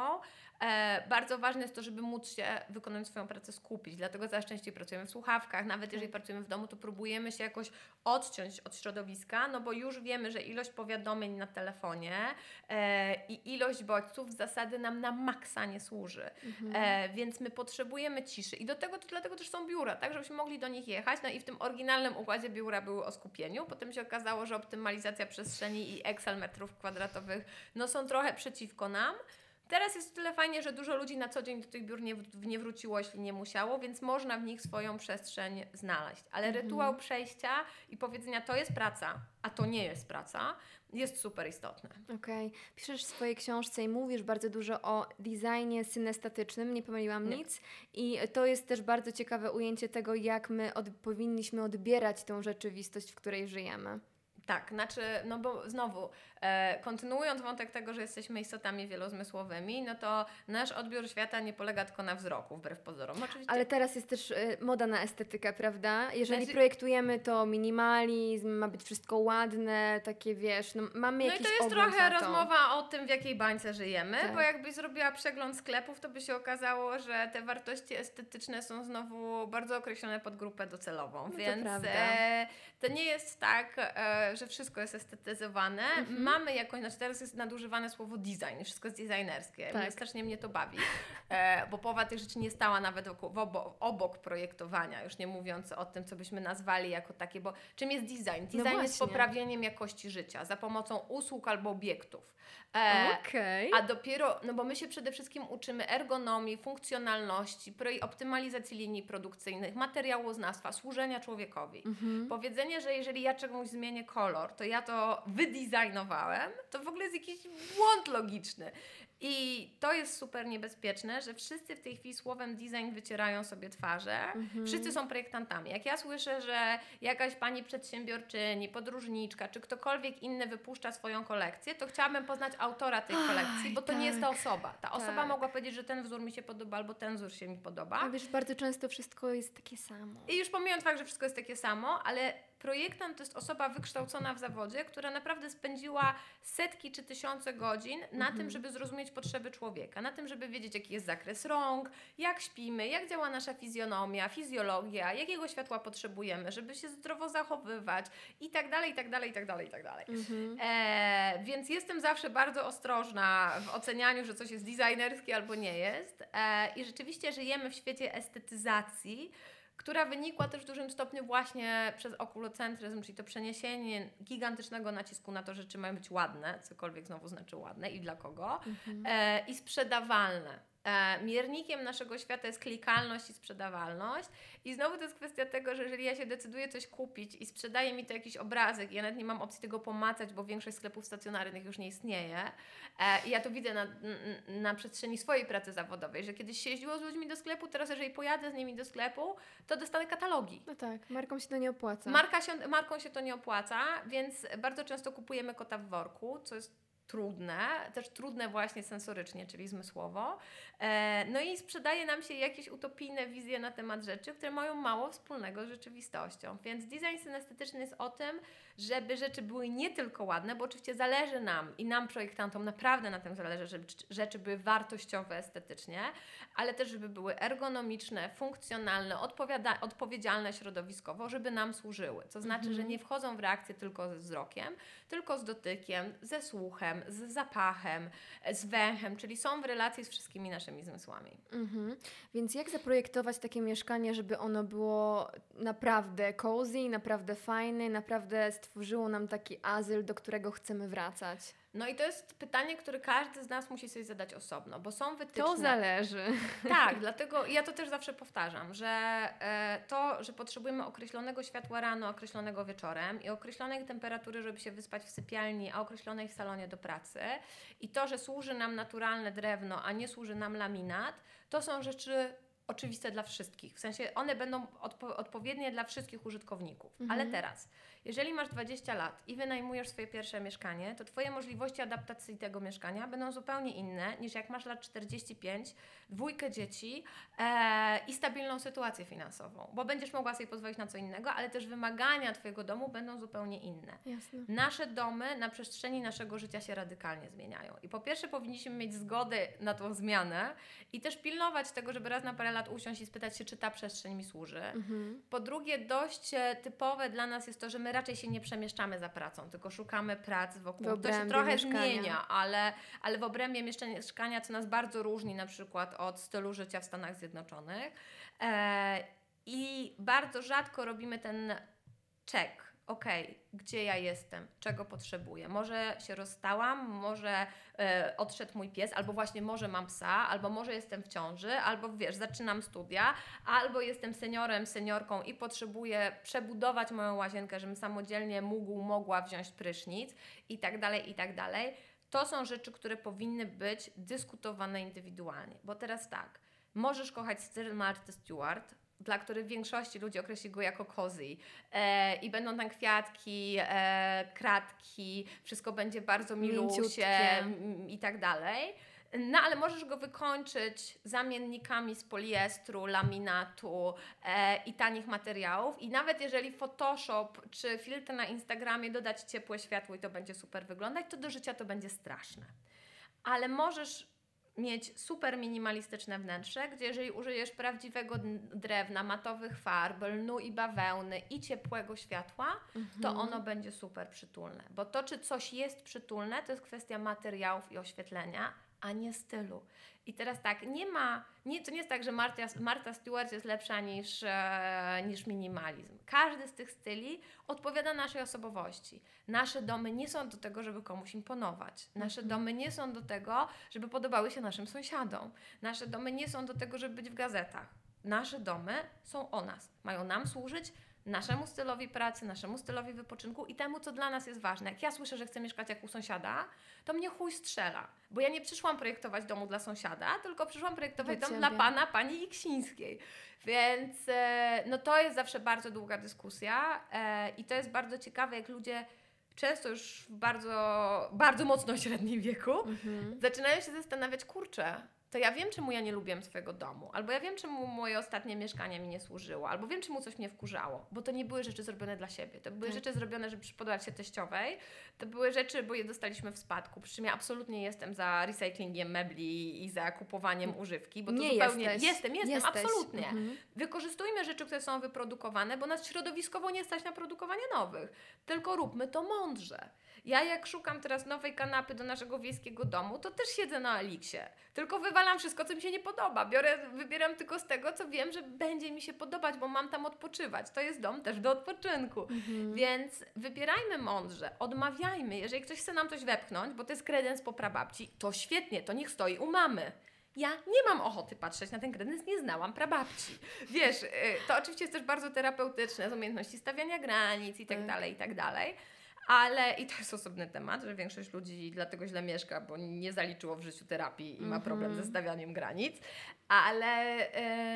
e, bardzo ważne jest to, żeby móc się wykonać swoją pracę skupić, dlatego coraz częściej pracujemy w słuchawkach, nawet jeżeli pracujemy w domu, to próbujemy się jakoś odciąć od środowiska, no bo już wiemy, że ilość powiadomień na telefonie e, i ilość bodźców z zasady nam na maksa nie służy. E, więc my potrzebujemy ciszy i do tego to dlatego też są biura, tak, żebyśmy mogli do nich jechać. No i w tym oryginalnym układzie biura były o skupieniu. Potem się okazało, że optymalizacja przestrzeni i Excel metrów kwadratowych no są trochę przeciwko nam. Teraz jest tyle fajnie, że dużo ludzi na co dzień do tych biur nie, nie wróciło, jeśli nie musiało, więc można w nich swoją przestrzeń znaleźć. Ale rytuał przejścia i powiedzenia to jest praca, a to nie jest praca, jest super istotny. Okej. Piszesz w swojej książce i mówisz bardzo dużo o designie synestatycznym, nie pomyliłam Nie. nic. I to jest też bardzo ciekawe ujęcie tego, jak my od, powinniśmy odbierać tą rzeczywistość, w której żyjemy. Tak, znaczy, no bo znowu, e, kontynuując wątek tego, że jesteśmy istotami wielozmysłowymi, no to nasz odbiór świata nie polega tylko na wzroku, wbrew pozorom. Oczywiście Ale teraz jest też y, moda na estetykę, prawda? Jeżeli Znaczy- projektujemy to minimalizm, ma być wszystko ładne, takie wiesz, no, mamy No i to jest trochę to. rozmowa o tym, w jakiej bańce żyjemy, Tak. bo jakbyś zrobiła przegląd sklepów, to by się okazało, że te wartości estetyczne są znowu bardzo określone pod grupę docelową. No to Więc prawda. e, to nie jest tak, że, wszystko jest estetyzowane. Mhm. Mamy jakąś, znaczy teraz jest nadużywane słowo design, wszystko jest designerskie. Tak. Mnie strasznie mnie to bawi, e, bo połowa tych rzeczy nie stała nawet wokół, w obo, obok projektowania, już nie mówiąc o tym, co byśmy nazwali jako takie, bo czym jest design? Design jest No właśnie. poprawieniem jakości życia za pomocą usług albo obiektów. E, Okej. a dopiero, no bo my się przede wszystkim uczymy ergonomii, funkcjonalności, optymalizacji linii produkcyjnych, materiałoznawstwa, służenia człowiekowi. Mhm. Powiedzenie, że jeżeli ja czemuś zmienię kolor, to ja to wydesignowałem, to w ogóle jest jakiś błąd logiczny. I to jest super niebezpieczne, że wszyscy w tej chwili słowem design wycierają sobie twarze. Mhm. Wszyscy są projektantami. Jak ja słyszę, że jakaś pani przedsiębiorczyni, podróżniczka, czy ktokolwiek inny wypuszcza swoją kolekcję, to chciałabym poznać autora tej Oj, kolekcji, bo to nie jest ta tak. osoba. Ta osoba Tak. mogła powiedzieć, że ten wzór mi się podoba, albo ten wzór się mi podoba. A wiesz, bardzo często wszystko jest takie samo. I już pomijając fakt, że wszystko jest takie samo, ale projektant to jest osoba wykształcona w zawodzie, która naprawdę spędziła setki czy tysiące godzin na Mhm. tym, żeby zrozumieć potrzeby człowieka, na tym, żeby wiedzieć, jaki jest zakres rąk, jak śpimy, jak działa nasza fizjonomia, fizjologia, jakiego światła potrzebujemy, żeby się zdrowo zachowywać i tak dalej, i tak dalej, i tak dalej, i tak dalej. Mhm. E, więc jestem zawsze bardzo ostrożna w ocenianiu, że coś jest designerskie albo nie jest. E, I rzeczywiście żyjemy w świecie estetyzacji, która wynikła też w dużym stopniu właśnie przez okulocentryzm, czyli to przeniesienie gigantycznego nacisku na to, że rzeczy mają być ładne, cokolwiek znowu znaczy ładne i dla kogo, Mhm. e, i sprzedawalne. E, miernikiem naszego świata jest klikalność i sprzedawalność. I znowu to jest kwestia tego, że jeżeli ja się decyduję coś kupić i sprzedaje mi to jakiś obrazek, ja nawet nie mam opcji tego pomacać, bo większość sklepów stacjonarnych już nie istnieje. E, I ja to widzę na, na przestrzeni swojej pracy zawodowej, że kiedyś się jeździło z ludźmi do sklepu, teraz jeżeli pojadę z nimi do sklepu, to dostanę katalogi. No tak, markom się to nie opłaca. Marka się, marką się to nie opłaca, więc bardzo często kupujemy kota w worku, co jest trudne, też trudne właśnie sensorycznie, czyli zmysłowo. E, no i sprzedaje nam się jakieś utopijne wizje na temat rzeczy, które mają mało wspólnego z rzeczywistością. Więc design synestetyczny jest o tym, żeby rzeczy były nie tylko ładne, bo oczywiście zależy nam i nam projektantom naprawdę na tym zależy, żeby rzeczy były wartościowe estetycznie, ale też żeby były ergonomiczne, funkcjonalne, odpowiedzialne środowiskowo, żeby nam służyły. To znaczy, Mhm. że nie wchodzą w reakcję tylko ze wzrokiem, tylko z dotykiem, ze słuchem, z zapachem, z węchem, czyli są w relacji z wszystkimi naszymi zmysłami. Mhm. Więc jak zaprojektować takie mieszkanie, żeby ono było naprawdę cozy, naprawdę fajne, naprawdę stworzyło nam taki azyl, do którego chcemy wracać? No i to jest pytanie, które każdy z nas musi sobie zadać osobno, bo są wytyczne. To zależy. Tak, dlatego ja to też zawsze powtarzam, że e, to, że potrzebujemy określonego światła rano, określonego wieczorem i określonej temperatury, żeby się wyspać w sypialni, a określonej w salonie do pracy i to, że służy nam naturalne drewno, a nie służy nam laminat, to są rzeczy oczywiste dla wszystkich. W sensie one będą odpo- odpowiednie dla wszystkich użytkowników. Mhm. Ale teraz, jeżeli masz 20 lat i wynajmujesz swoje pierwsze mieszkanie, to Twoje możliwości adaptacji tego mieszkania będą zupełnie inne niż jak masz lat 45, dwójkę dzieci e, i stabilną sytuację finansową, bo będziesz mogła sobie pozwolić na co innego, ale też wymagania Twojego domu będą zupełnie inne. Jasne. Nasze domy na przestrzeni naszego życia się radykalnie zmieniają. I po pierwsze powinniśmy mieć zgodę na tą zmianę i też pilnować tego, żeby raz na parę lat usiąść i spytać się, czy ta przestrzeń mi służy. Mhm. Po drugie, dość e, typowe dla nas jest to, że my raczej się nie przemieszczamy za pracą, tylko szukamy prac wokół. To się trochę mieszkania. zmienia, ale, ale w obrębie mieszkania, co nas bardzo różni na przykład od stylu życia w Stanach Zjednoczonych. E, I bardzo rzadko robimy ten check. Okej, gdzie ja jestem, czego potrzebuję? Może się rozstałam, może e, odszedł mój pies, albo właśnie może mam psa, albo może jestem w ciąży, albo wiesz, zaczynam studia, albo jestem seniorem, seniorką i potrzebuję przebudować moją łazienkę, żebym samodzielnie mógł, mogła wziąć prysznic? I tak dalej, i tak dalej. To są rzeczy, które powinny być dyskutowane indywidualnie. Bo teraz tak, możesz kochać styl Marty Stewart, dla których większości ludzi określi go jako cozy e, i będą tam kwiatki, e, kratki, wszystko będzie bardzo milusie m, i tak dalej. No ale możesz go wykończyć zamiennikami z poliestru, laminatu e, i tanich materiałów. I nawet jeżeli Photoshop czy filtr na Instagramie dodać ciepłe światło i to będzie super wyglądać, to do życia to będzie straszne. Ale możesz mieć super minimalistyczne wnętrze, gdzie jeżeli użyjesz prawdziwego drewna, matowych farb, lnu i bawełny i ciepłego światła, to Mhm. ono będzie super przytulne. Bo to, czy coś jest przytulne, to jest kwestia materiałów i oświetlenia, a nie stylu. I teraz tak, nie ma, nie, to nie jest tak, że Marta, Marta Stewart jest lepsza niż, e, niż minimalizm. Każdy z tych styli odpowiada naszej osobowości. Nasze domy nie są do tego, żeby komuś imponować. Nasze Mhm. domy nie są do tego, żeby podobały się naszym sąsiadom. Nasze domy nie są do tego, żeby być w gazetach. Nasze domy są o nas. Mają nam służyć, naszemu stylowi pracy, naszemu stylowi wypoczynku i temu, co dla nas jest ważne. Jak ja słyszę, że chcę mieszkać jak u sąsiada, to mnie chuj strzela. Bo ja nie przyszłam projektować domu dla sąsiada, tylko przyszłam projektować dom dla pana, pani Iksińskiej. Więc e, no to jest zawsze bardzo długa dyskusja e, i to jest bardzo ciekawe, jak ludzie często już w bardzo, bardzo mocno średnim wieku Mhm. zaczynają się zastanawiać, kurczę, to ja wiem, czemu ja nie lubiłem swojego domu, albo ja wiem, czemu moje ostatnie mieszkanie mi nie służyło, albo wiem, czemu coś mnie wkurzało, bo to nie były rzeczy zrobione dla siebie, to były Tak. rzeczy zrobione, żeby przypodobać się teściowej, to były rzeczy, bo je dostaliśmy w spadku, przy czym ja absolutnie jestem za recyklingiem mebli i za kupowaniem używki, bo to nie zupełnie... jesteś. Jestem, jestem, Jesteś. absolutnie. Mhm. Wykorzystujmy rzeczy, które są wyprodukowane, bo nas środowiskowo nie stać na produkowanie nowych. Tylko róbmy to mądrze. Ja jak szukam teraz nowej kanapy do naszego wiejskiego domu, to też siedzę na Eliksie. Tylko wywalam wszystko, co mi się nie podoba. Biorę, wybieram tylko z tego, co wiem, że będzie mi się podobać, bo mam tam odpoczywać. To jest dom też do odpoczynku. Mhm. Więc wybierajmy mądrze, odmawiajmy. Jeżeli ktoś chce nam coś wepchnąć, bo to jest kredens po prababci, to świetnie, to niech stoi u mamy. Ja nie mam ochoty patrzeć na ten kredens, nie znałam prababci. Wiesz, y, to oczywiście jest też bardzo terapeutyczne, z umiejętności stawiania granic i tak Tak. dalej, i tak dalej. Ale i to jest osobny temat, że większość ludzi dlatego źle mieszka, bo nie zaliczyło w życiu terapii i ma problem Mhm. ze stawianiem granic. Ale,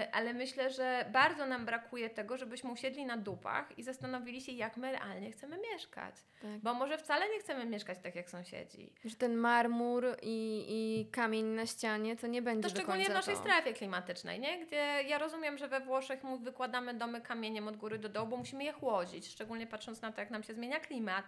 y, ale myślę, że bardzo nam brakuje tego, żebyśmy usiedli na dupach i zastanowili się, jak my realnie chcemy mieszkać. Tak. Bo może wcale nie chcemy mieszkać tak jak sąsiedzi. Że ten marmur i, i kamień na ścianie to nie będzie To szczególnie w naszej to. strefie klimatycznej, nie? Gdzie ja rozumiem, że we Włoszech wykładamy domy kamieniem od góry do dołu, bo musimy je chłodzić, szczególnie patrząc na to, jak nam się zmienia klimat.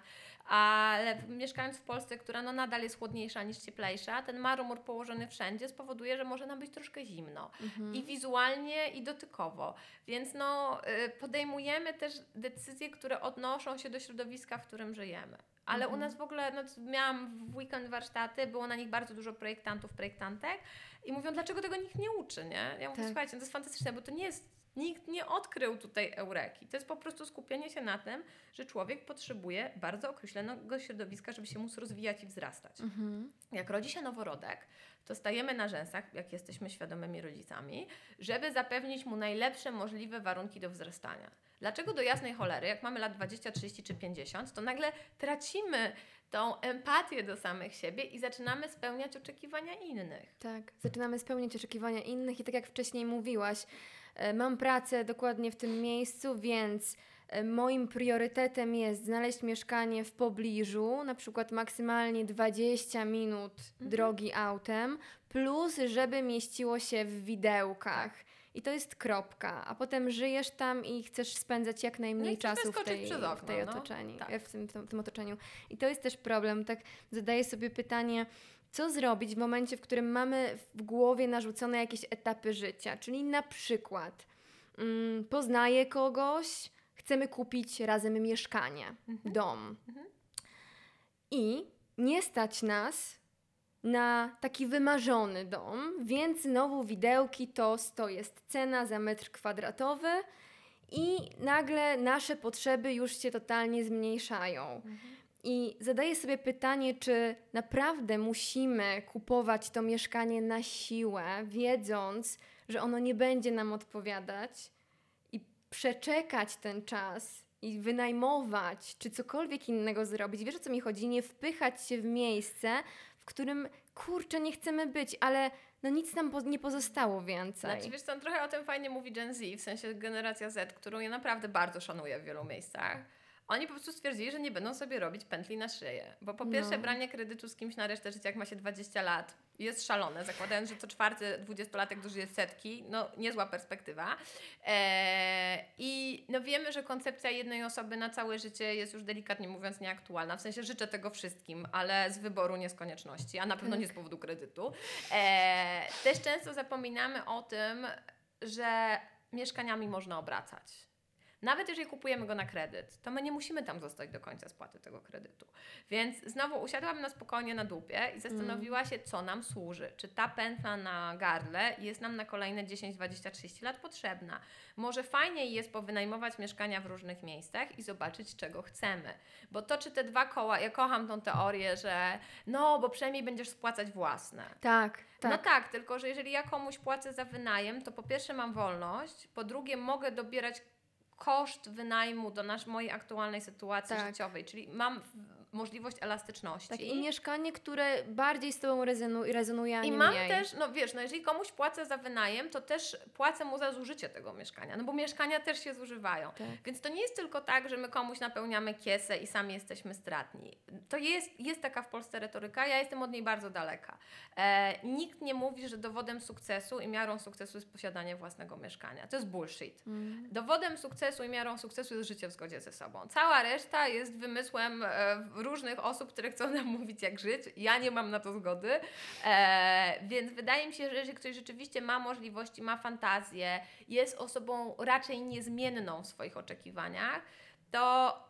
Ale mieszkając w Polsce, która no nadal jest chłodniejsza niż cieplejsza, ten marmur położony wszędzie spowoduje, że może nam być troszkę zimno. Mhm. I wizualnie, i dotykowo. Więc no, y, podejmujemy też decyzje, które odnoszą się do środowiska, w którym żyjemy. Ale Mhm. u nas w ogóle, no, miałam w weekend warsztaty, było na nich bardzo dużo projektantów, projektantek i mówią, dlaczego tego nikt nie uczy, nie? Ja mówię, Tak. słuchajcie, to jest fantastyczne, bo to nie jest, nikt nie odkrył tutaj eureki. To jest po prostu skupienie się na tym, że człowiek potrzebuje bardzo określonego środowiska, żeby się móc rozwijać i wzrastać. Mhm. Jak rodzi się noworodek, to stajemy na rzęsach, jak jesteśmy świadomymi rodzicami, żeby zapewnić mu najlepsze możliwe warunki do wzrastania. Dlaczego do jasnej cholery, jak mamy lat 20, 30 czy 50, to nagle tracimy tą empatię do samych siebie i zaczynamy spełniać oczekiwania innych. Tak, zaczynamy spełniać oczekiwania innych i tak jak wcześniej mówiłaś, e, mam pracę dokładnie w tym miejscu, więc e, moim priorytetem jest znaleźć mieszkanie w pobliżu, na przykład maksymalnie 20 minut Mhm. drogi autem, plus żeby mieściło się w widełkach. I to jest kropka, a potem żyjesz tam i chcesz spędzać jak najmniej chcesz czasu w, tej, przez w, okno, tej no. otoczeniu, Tak. w, tym, w, tym, w tym otoczeniu. I to jest też problem. Tak zadaję sobie pytanie, co zrobić w momencie, w którym mamy w głowie narzucone jakieś etapy życia, czyli na przykład mm, poznaję kogoś, chcemy kupić razem mieszkanie, Mhm. dom. Mhm. I nie stać nas na taki wymarzony dom, więc znowu widełki to, to jest cena za metr kwadratowy i nagle nasze potrzeby już się totalnie zmniejszają. I zadaję sobie pytanie, czy naprawdę musimy kupować to mieszkanie na siłę, wiedząc, że ono nie będzie nam odpowiadać, i przeczekać ten czas i wynajmować, czy cokolwiek innego zrobić. Wiesz o co mi chodzi? Nie wpychać się w miejsce, którym kurczę nie chcemy być, ale no nic nam po- nie pozostało więcej. Znaczy, wiesz co, trochę o tym fajnie mówi Gen Z, w sensie generacja Z, którą ja naprawdę bardzo szanuję w wielu miejscach. Oni po prostu stwierdzili, że nie będą sobie robić pętli na szyję. Bo po pierwsze, No. branie kredytu z kimś na resztę życia, jak ma się 20 lat, jest szalone. Zakładając, że co czwarty dwudziestolatek dożyje setki, no niezła perspektywa. Eee, I no wiemy, że koncepcja jednej osoby na całe życie jest już delikatnie mówiąc nieaktualna. W sensie życzę tego wszystkim, ale z wyboru, nie z konieczności, a na pewno Tak. nie z powodu kredytu. Eee, też często zapominamy o tym, że mieszkaniami można obracać. Nawet jeżeli kupujemy go na kredyt, to my nie musimy tam zostać do końca spłaty tego kredytu. Więc znowu usiadłam na spokojnie na dupie i zastanowiła się, co nam służy. Czy ta pętla na gardle jest nam na kolejne 10, 20, 30 lat potrzebna? Może fajniej jest powynajmować mieszkania w różnych miejscach i zobaczyć, czego chcemy. Bo to, czy te dwa koła, ja kocham tą teorię, że no, bo przynajmniej będziesz spłacać własne. Tak, tak. No tak, tylko że jeżeli ja komuś płacę za wynajem, to po pierwsze mam wolność, po drugie mogę dobierać koszt wynajmu do nasz, mojej aktualnej sytuacji Tak. życiowej, czyli mam możliwość elastyczności. Tak, i mieszkanie, które bardziej z Tobą rezonu, rezonuje, a I nie mam mniej. też, no wiesz, no jeżeli komuś płacę za wynajem, to też płacę mu za zużycie tego mieszkania, no bo mieszkania też się zużywają. Tak. Więc to nie jest tylko tak, że my komuś napełniamy kiesę i sami jesteśmy stratni. To jest, jest taka w Polsce retoryka, ja jestem od niej bardzo daleka. E, nikt nie mówi, że dowodem sukcesu i miarą sukcesu jest posiadanie własnego mieszkania. To jest bullshit. Mm. Dowodem sukcesu i miarą sukcesu jest życie w zgodzie ze sobą. Cała reszta jest wymysłem e, różnych osób, które chcą nam mówić, jak żyć. Ja nie mam na to zgody. E, więc wydaje mi się, że jeżeli ktoś rzeczywiście ma możliwości, ma fantazję, jest osobą raczej niezmienną w swoich oczekiwaniach, to.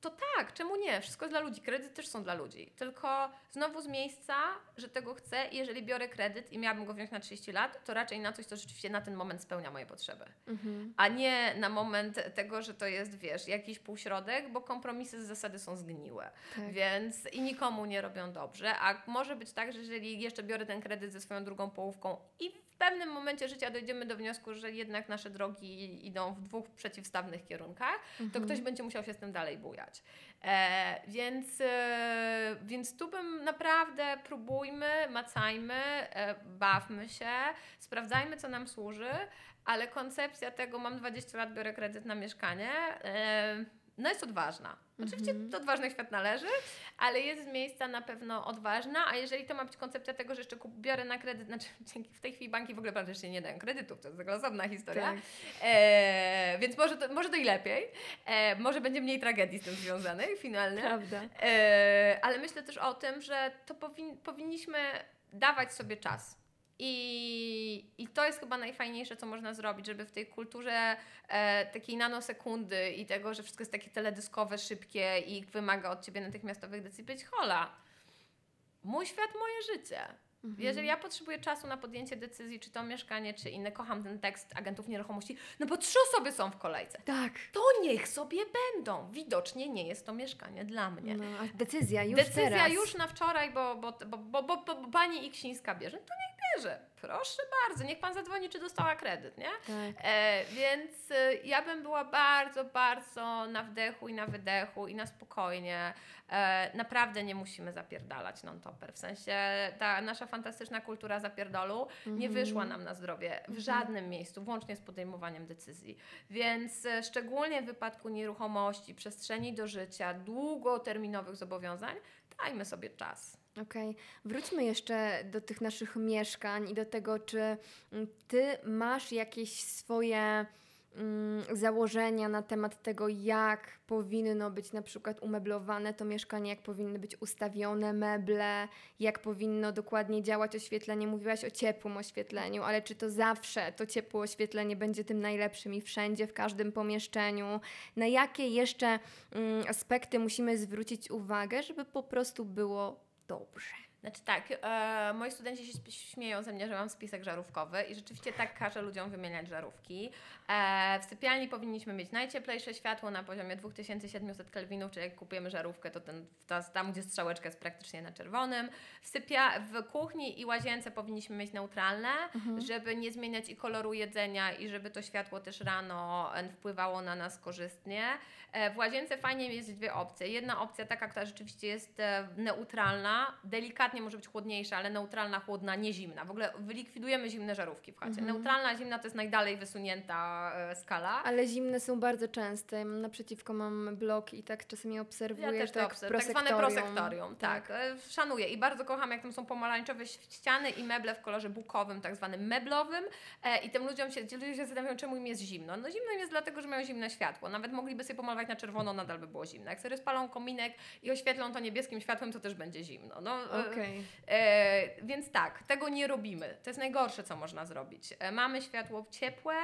To tak, czemu nie? Wszystko jest dla ludzi. Kredyty też są dla ludzi. Tylko znowu z miejsca, że tego chcę i jeżeli biorę kredyt i miałabym go wziąć na 30 lat, to raczej na coś, co rzeczywiście na ten moment spełnia moje potrzeby Mhm. a nie na moment tego, że to jest, wiesz, jakiś półśrodek, bo kompromisy z zasady są zgniłe, Tak. więc i nikomu nie robią dobrze, a może być tak, że jeżeli jeszcze biorę ten kredyt ze swoją drugą połówką i w pewnym momencie życia dojdziemy do wniosku, że jednak nasze drogi idą w dwóch przeciwstawnych kierunkach, to Mhm. ktoś będzie musiał się z tym dalej bujać. E, więc, e, więc tu bym naprawdę próbujmy, macajmy, e, bawmy się, sprawdzajmy, co nam służy, ale koncepcja tego, mam 20 lat, biorę kredyt na mieszkanie, e, no jest odważna. Oczywiście Mhm. do odważnych świat należy, ale jest z miejsca na pewno odważna, a jeżeli to ma być koncepcja tego, że jeszcze biorę na kredyt, znaczy w tej chwili banki w ogóle praktycznie nie dają kredytów, to jest osobna historia, Tak. e, więc może to, może to i lepiej, e, może będzie mniej tragedii z tym związanych finalnie, Prawda. E, ale myślę też o tym, że to powin, powinniśmy dawać sobie czas. I, I to jest chyba najfajniejsze, co można zrobić, żeby w tej kulturze e, takiej nanosekundy i tego, że wszystko jest takie teledyskowe, szybkie i wymaga od ciebie natychmiastowych decyzji, być hola. Mój świat, moje życie. Mhm. Jeżeli ja potrzebuję czasu na podjęcie decyzji, czy to mieszkanie, czy inne, kocham ten tekst agentów nieruchomości, no bo trzy osoby są w kolejce. Tak. To niech sobie będą. Widocznie nie jest to mieszkanie dla mnie. No, a decyzja już Decyzja teraz. już na wczoraj, bo, bo, bo, bo, bo, bo, bo pani Iksińska bierze, to niech Proszę bardzo, niech pan zadzwoni, czy dostała kredyt, nie? Tak. E, więc e, ja bym była bardzo, bardzo na wdechu i na wydechu i na spokojnie. E, naprawdę nie musimy zapierdalać non-topper. W sensie ta nasza fantastyczna kultura zapierdolu nie Mhm. wyszła nam na zdrowie w żadnym miejscu, włącznie z podejmowaniem decyzji. Więc e, szczególnie w wypadku nieruchomości, przestrzeni do życia, długoterminowych zobowiązań, dajmy sobie czas. Okej, wróćmy jeszcze do tych naszych mieszkań i do tego, czy mm, ty masz jakieś swoje mm, założenia na temat tego, jak powinno być na przykład umeblowane to mieszkanie, jak powinny być ustawione meble, jak powinno dokładnie działać oświetlenie. Mówiłaś o ciepłym oświetleniu, ale czy to zawsze to ciepłe oświetlenie będzie tym najlepszym i wszędzie, w każdym pomieszczeniu? Na jakie jeszcze mm, aspekty musimy zwrócić uwagę, żeby po prostu było dobrze? Znaczy tak, e, moi studenci się śmieją ze mnie, że mam spisek żarówkowy i rzeczywiście tak każę ludziom wymieniać żarówki. E, w sypialni powinniśmy mieć najcieplejsze światło na poziomie 2700 kelwinów, czyli jak kupujemy żarówkę, to ten, ta, tam, gdzie strzałeczka jest praktycznie na czerwonym. W, sypia- w kuchni i łazience powinniśmy mieć neutralne, żeby nie zmieniać i koloru jedzenia i żeby to światło też rano wpływało na nas korzystnie. E, W łazience fajnie jest dwie opcje. Jedna opcja taka, która rzeczywiście jest e, neutralna, delikatnie delikatnie może być chłodniejsza, ale neutralna, chłodna, nie zimna. W ogóle wylikwidujemy zimne żarówki w chacie. Mhm. Neutralna, zimna to jest najdalej wysunięta e, skala. Ale zimne są bardzo częste. Ja mam Naprzeciwko mam blok i tak czasami obserwuję Ja też to to. Tak zwane prosektorium, tak. E, Szanuję i bardzo kocham, jak tam są pomarańczowe ściany i meble w kolorze bukowym, tak zwanym meblowym. E, I tym ludziom się, ci ludzie się zastanawiają, czemu im jest zimno. No zimno im jest dlatego, że mają zimne światło. Nawet mogliby sobie pomalować na czerwono, nadal by było zimno. Jak sobie spalą kominek i oświetlą to niebieskim światłem, to też będzie zimno. No, Okej. E, więc tak, tego nie robimy. To jest najgorsze, co można zrobić. E, mamy światło ciepłe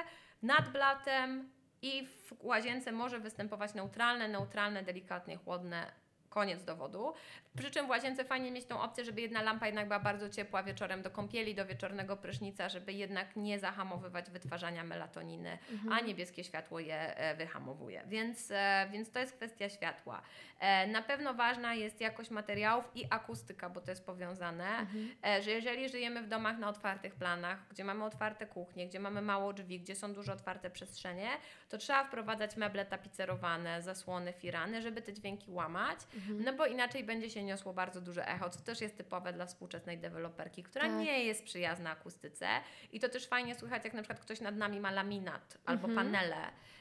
nad blatem i w łazience może występować neutralne, neutralne, delikatnie chłodne. Koniec dowodu. Przy czym w łazience fajnie mieć tą opcję, żeby jedna lampa jednak była bardzo ciepła wieczorem do kąpieli, do wieczornego prysznica, żeby jednak nie zahamowywać wytwarzania melatoniny, Mhm. a niebieskie światło je e, wyhamowuje. Więc, e, więc to jest kwestia światła. E, Na pewno ważna jest jakość materiałów i akustyka, bo to jest powiązane, Mhm. że jeżeli żyjemy w domach na otwartych planach, gdzie mamy otwarte kuchnie, gdzie mamy mało drzwi, gdzie są dużo otwarte przestrzenie, to trzeba wprowadzać meble tapicerowane, zasłony, firany, żeby te dźwięki łamać, Mhm. no bo inaczej będzie się niosło bardzo duże echo, co też jest typowe dla współczesnej deweloperki, która Tak. nie jest przyjazna akustyce i to też fajnie słychać, jak na przykład ktoś nad nami ma laminat albo Mhm. panele,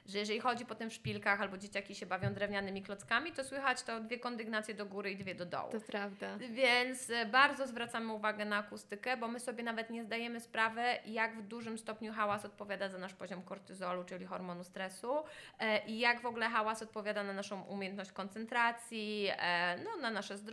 że jeżeli chodzi potem w szpilkach albo dzieciaki się bawią drewnianymi klockami, to słychać to dwie kondygnacje do góry i dwie do dołu. To prawda. Więc e, bardzo zwracamy uwagę na akustykę, bo my sobie nawet nie zdajemy sprawy, jak w dużym stopniu hałas odpowiada za nasz poziom kortyzolu, czyli hormonu stresu, e, i jak w ogóle hałas odpowiada na naszą umiejętność koncentracji, e, no, na nasze zdrowie,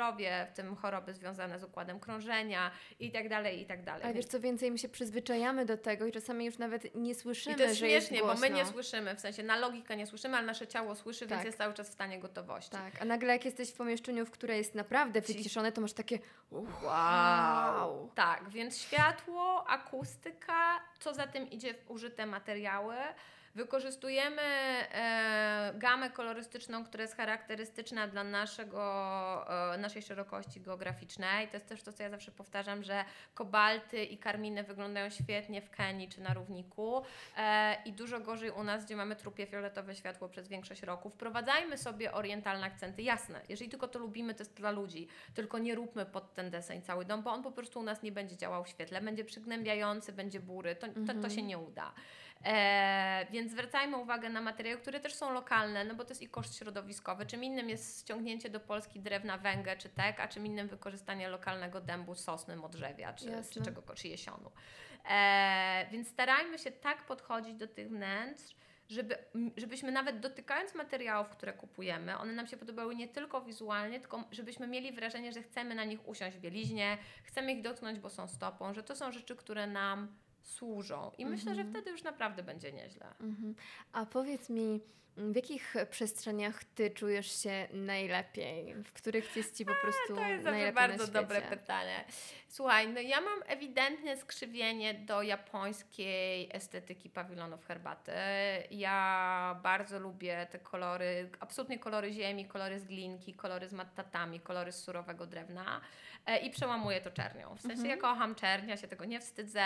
w tym choroby związane z układem krążenia i tak dalej, i tak dalej. Ale wiesz co więcej, my się przyzwyczajamy do tego i czasami już nawet nie słyszymy, I to jest że jest śmiesznie, bo my nie słyszymy, w sensie na logikę nie słyszymy, ale nasze ciało słyszy, więc Tak. jest cały czas w stanie gotowości. Tak, a nagle jak jesteś w pomieszczeniu, w które jest naprawdę Ci- wyciszone, to masz takie Wow. Tak, więc światło, akustyka, co za tym idzie użyte materiały. Wykorzystujemy e, gamę kolorystyczną, która jest charakterystyczna dla naszego, e, naszej szerokości geograficznej. To jest też to, co ja zawsze powtarzam, że kobalty i karminy wyglądają świetnie w Kenii czy na równiku e, i dużo gorzej u nas, gdzie mamy trupie fioletowe światło przez większość roku. Wprowadzajmy sobie orientalne akcenty, jasne. Jeżeli tylko to lubimy, to jest dla ludzi, tylko nie róbmy pod ten deseń cały dom, bo on po prostu u nas nie będzie działał w świetle, będzie przygnębiający, będzie bury, to, to, to Mhm. się nie uda. E, więc zwracajmy uwagę na materiały, które też są lokalne, no bo to jest i koszt środowiskowy. Czym innym jest ściągnięcie do Polski drewna węgę czy tek, a czym innym wykorzystanie lokalnego dębu, sosny, modrzewia czy, czy, czego, czy jesionu. E, więc starajmy się tak podchodzić do tych wnętrz, żeby, żebyśmy nawet dotykając materiałów, które kupujemy, one nam się podobały nie tylko wizualnie, tylko żebyśmy mieli wrażenie, że chcemy na nich usiąść w bieliźnie, chcemy ich dotknąć bosą stopą, że to są rzeczy, które nam służą. I myślę, że Mhm. wtedy już naprawdę będzie nieźle. Mhm. A powiedz mi, w jakich przestrzeniach ty czujesz się najlepiej? W których jest ci po prostu To jest zawsze bardzo dobre pytanie. Słuchaj, no ja mam ewidentne skrzywienie do japońskiej estetyki pawilonów herbaty. Ja bardzo lubię te kolory, absolutnie kolory ziemi, kolory z glinki, kolory z mattatami, kolory z surowego drewna e, i przełamuję to czernią. W sensie Mhm. ja kocham czerń, ja się tego nie wstydzę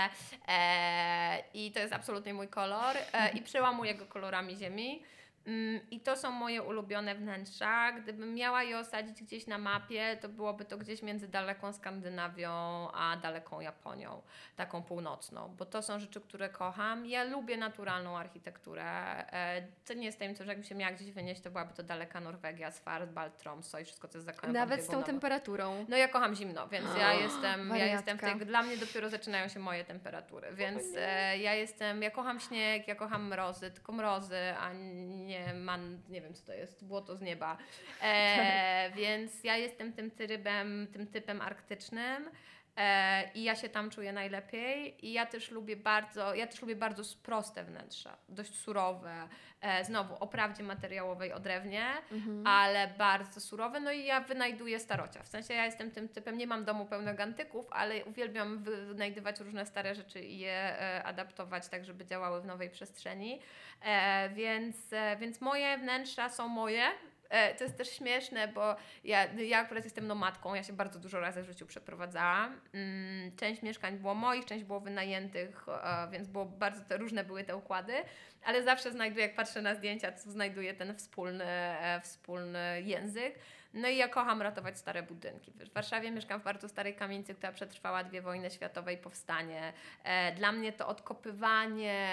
e, i to jest absolutnie mój kolor e, i przełamuję go kolorami ziemi. Mm, I to są moje ulubione wnętrza. Gdybym miała je osadzić gdzieś na mapie, to byłoby to gdzieś między daleką Skandynawią a daleką Japonią, taką północną, bo to są rzeczy, które kocham. Ja lubię naturalną architekturę. E, To nie jest tajemnicą, że jakbym się miała gdzieś wynieść, to byłaby to daleka Norwegia, Svalbard, Tromsø i wszystko, co jest za Nawet z tą temperaturą. no ja kocham zimno, więc ja jestem, ja jestem w tej, dla mnie dopiero zaczynają się moje temperatury, więc e, ja jestem, ja kocham śnieg, ja kocham mrozy, tylko mrozy, a nie man, nie wiem co to jest, błoto z nieba, e, więc ja jestem tym trybem, tym typem arktycznym. E, I ja się tam czuję najlepiej. I ja też lubię bardzo, ja też lubię bardzo proste wnętrza, dość surowe. E, znowu o prawdzie materiałowej, o drewnie, Mhm. ale bardzo surowe. No i ja wynajduję starocia. W sensie ja jestem tym typem, nie mam domu pełnego antyków, ale uwielbiam wy- wynajdywać różne stare rzeczy i je e, adaptować tak, żeby działały w nowej przestrzeni. Więc, więc moje wnętrza są moje. E, To jest też śmieszne, bo ja, ja akurat jestem nomadką, ja się bardzo dużo razy w życiu przeprowadzałam. Mm, Część mieszkań było moich, część było wynajętych, e, więc było bardzo te, różne były te układy, ale zawsze znajduję, jak patrzę na zdjęcia, to znajduję ten wspólny, e, wspólny język. No i ja kocham ratować stare budynki. W Warszawie mieszkam w bardzo starej kamienicy, która przetrwała dwie wojny światowe i powstanie. Dla mnie to odkopywanie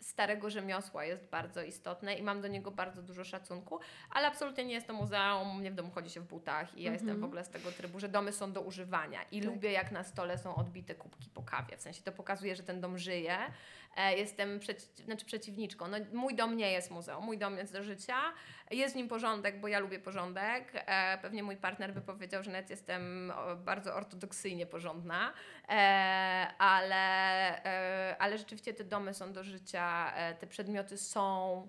starego rzemiosła jest bardzo istotne i mam do niego bardzo dużo szacunku, ale absolutnie nie jest to muzeum, mnie w domu chodzi się w butach i ja jestem w Mhm. ogóle z tego trybu, że domy są do używania i Tak. lubię jak na stole są odbite kubki po kawie, w sensie to pokazuje, że ten dom żyje. E, jestem przeci- znaczy przeciwniczką, no, mój dom nie jest muzeum, mój dom jest do życia, jest w nim porządek, bo ja lubię porządek, e, pewnie mój partner by powiedział, że nawet jestem bardzo ortodoksyjnie porządna, e, ale, ale rzeczywiście te domy są do życia, te przedmioty są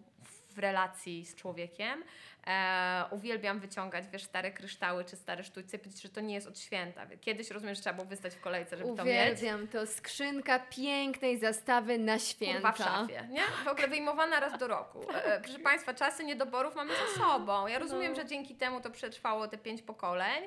w relacji z człowiekiem. E, uwielbiam wyciągać, wiesz, stare kryształy czy stare sztućce że to nie jest od święta. Kiedyś, rozumiem, że trzeba było wystać w kolejce, żeby to mieć. Uwielbiam to. Skrzynka pięknej zastawy na święta. Kurwa w szafie, nie? W ogóle wyjmowana raz do roku. E, proszę Państwa, czasy niedoborów mamy za sobą. Ja rozumiem, No. że dzięki temu to przetrwało te pięć pokoleń,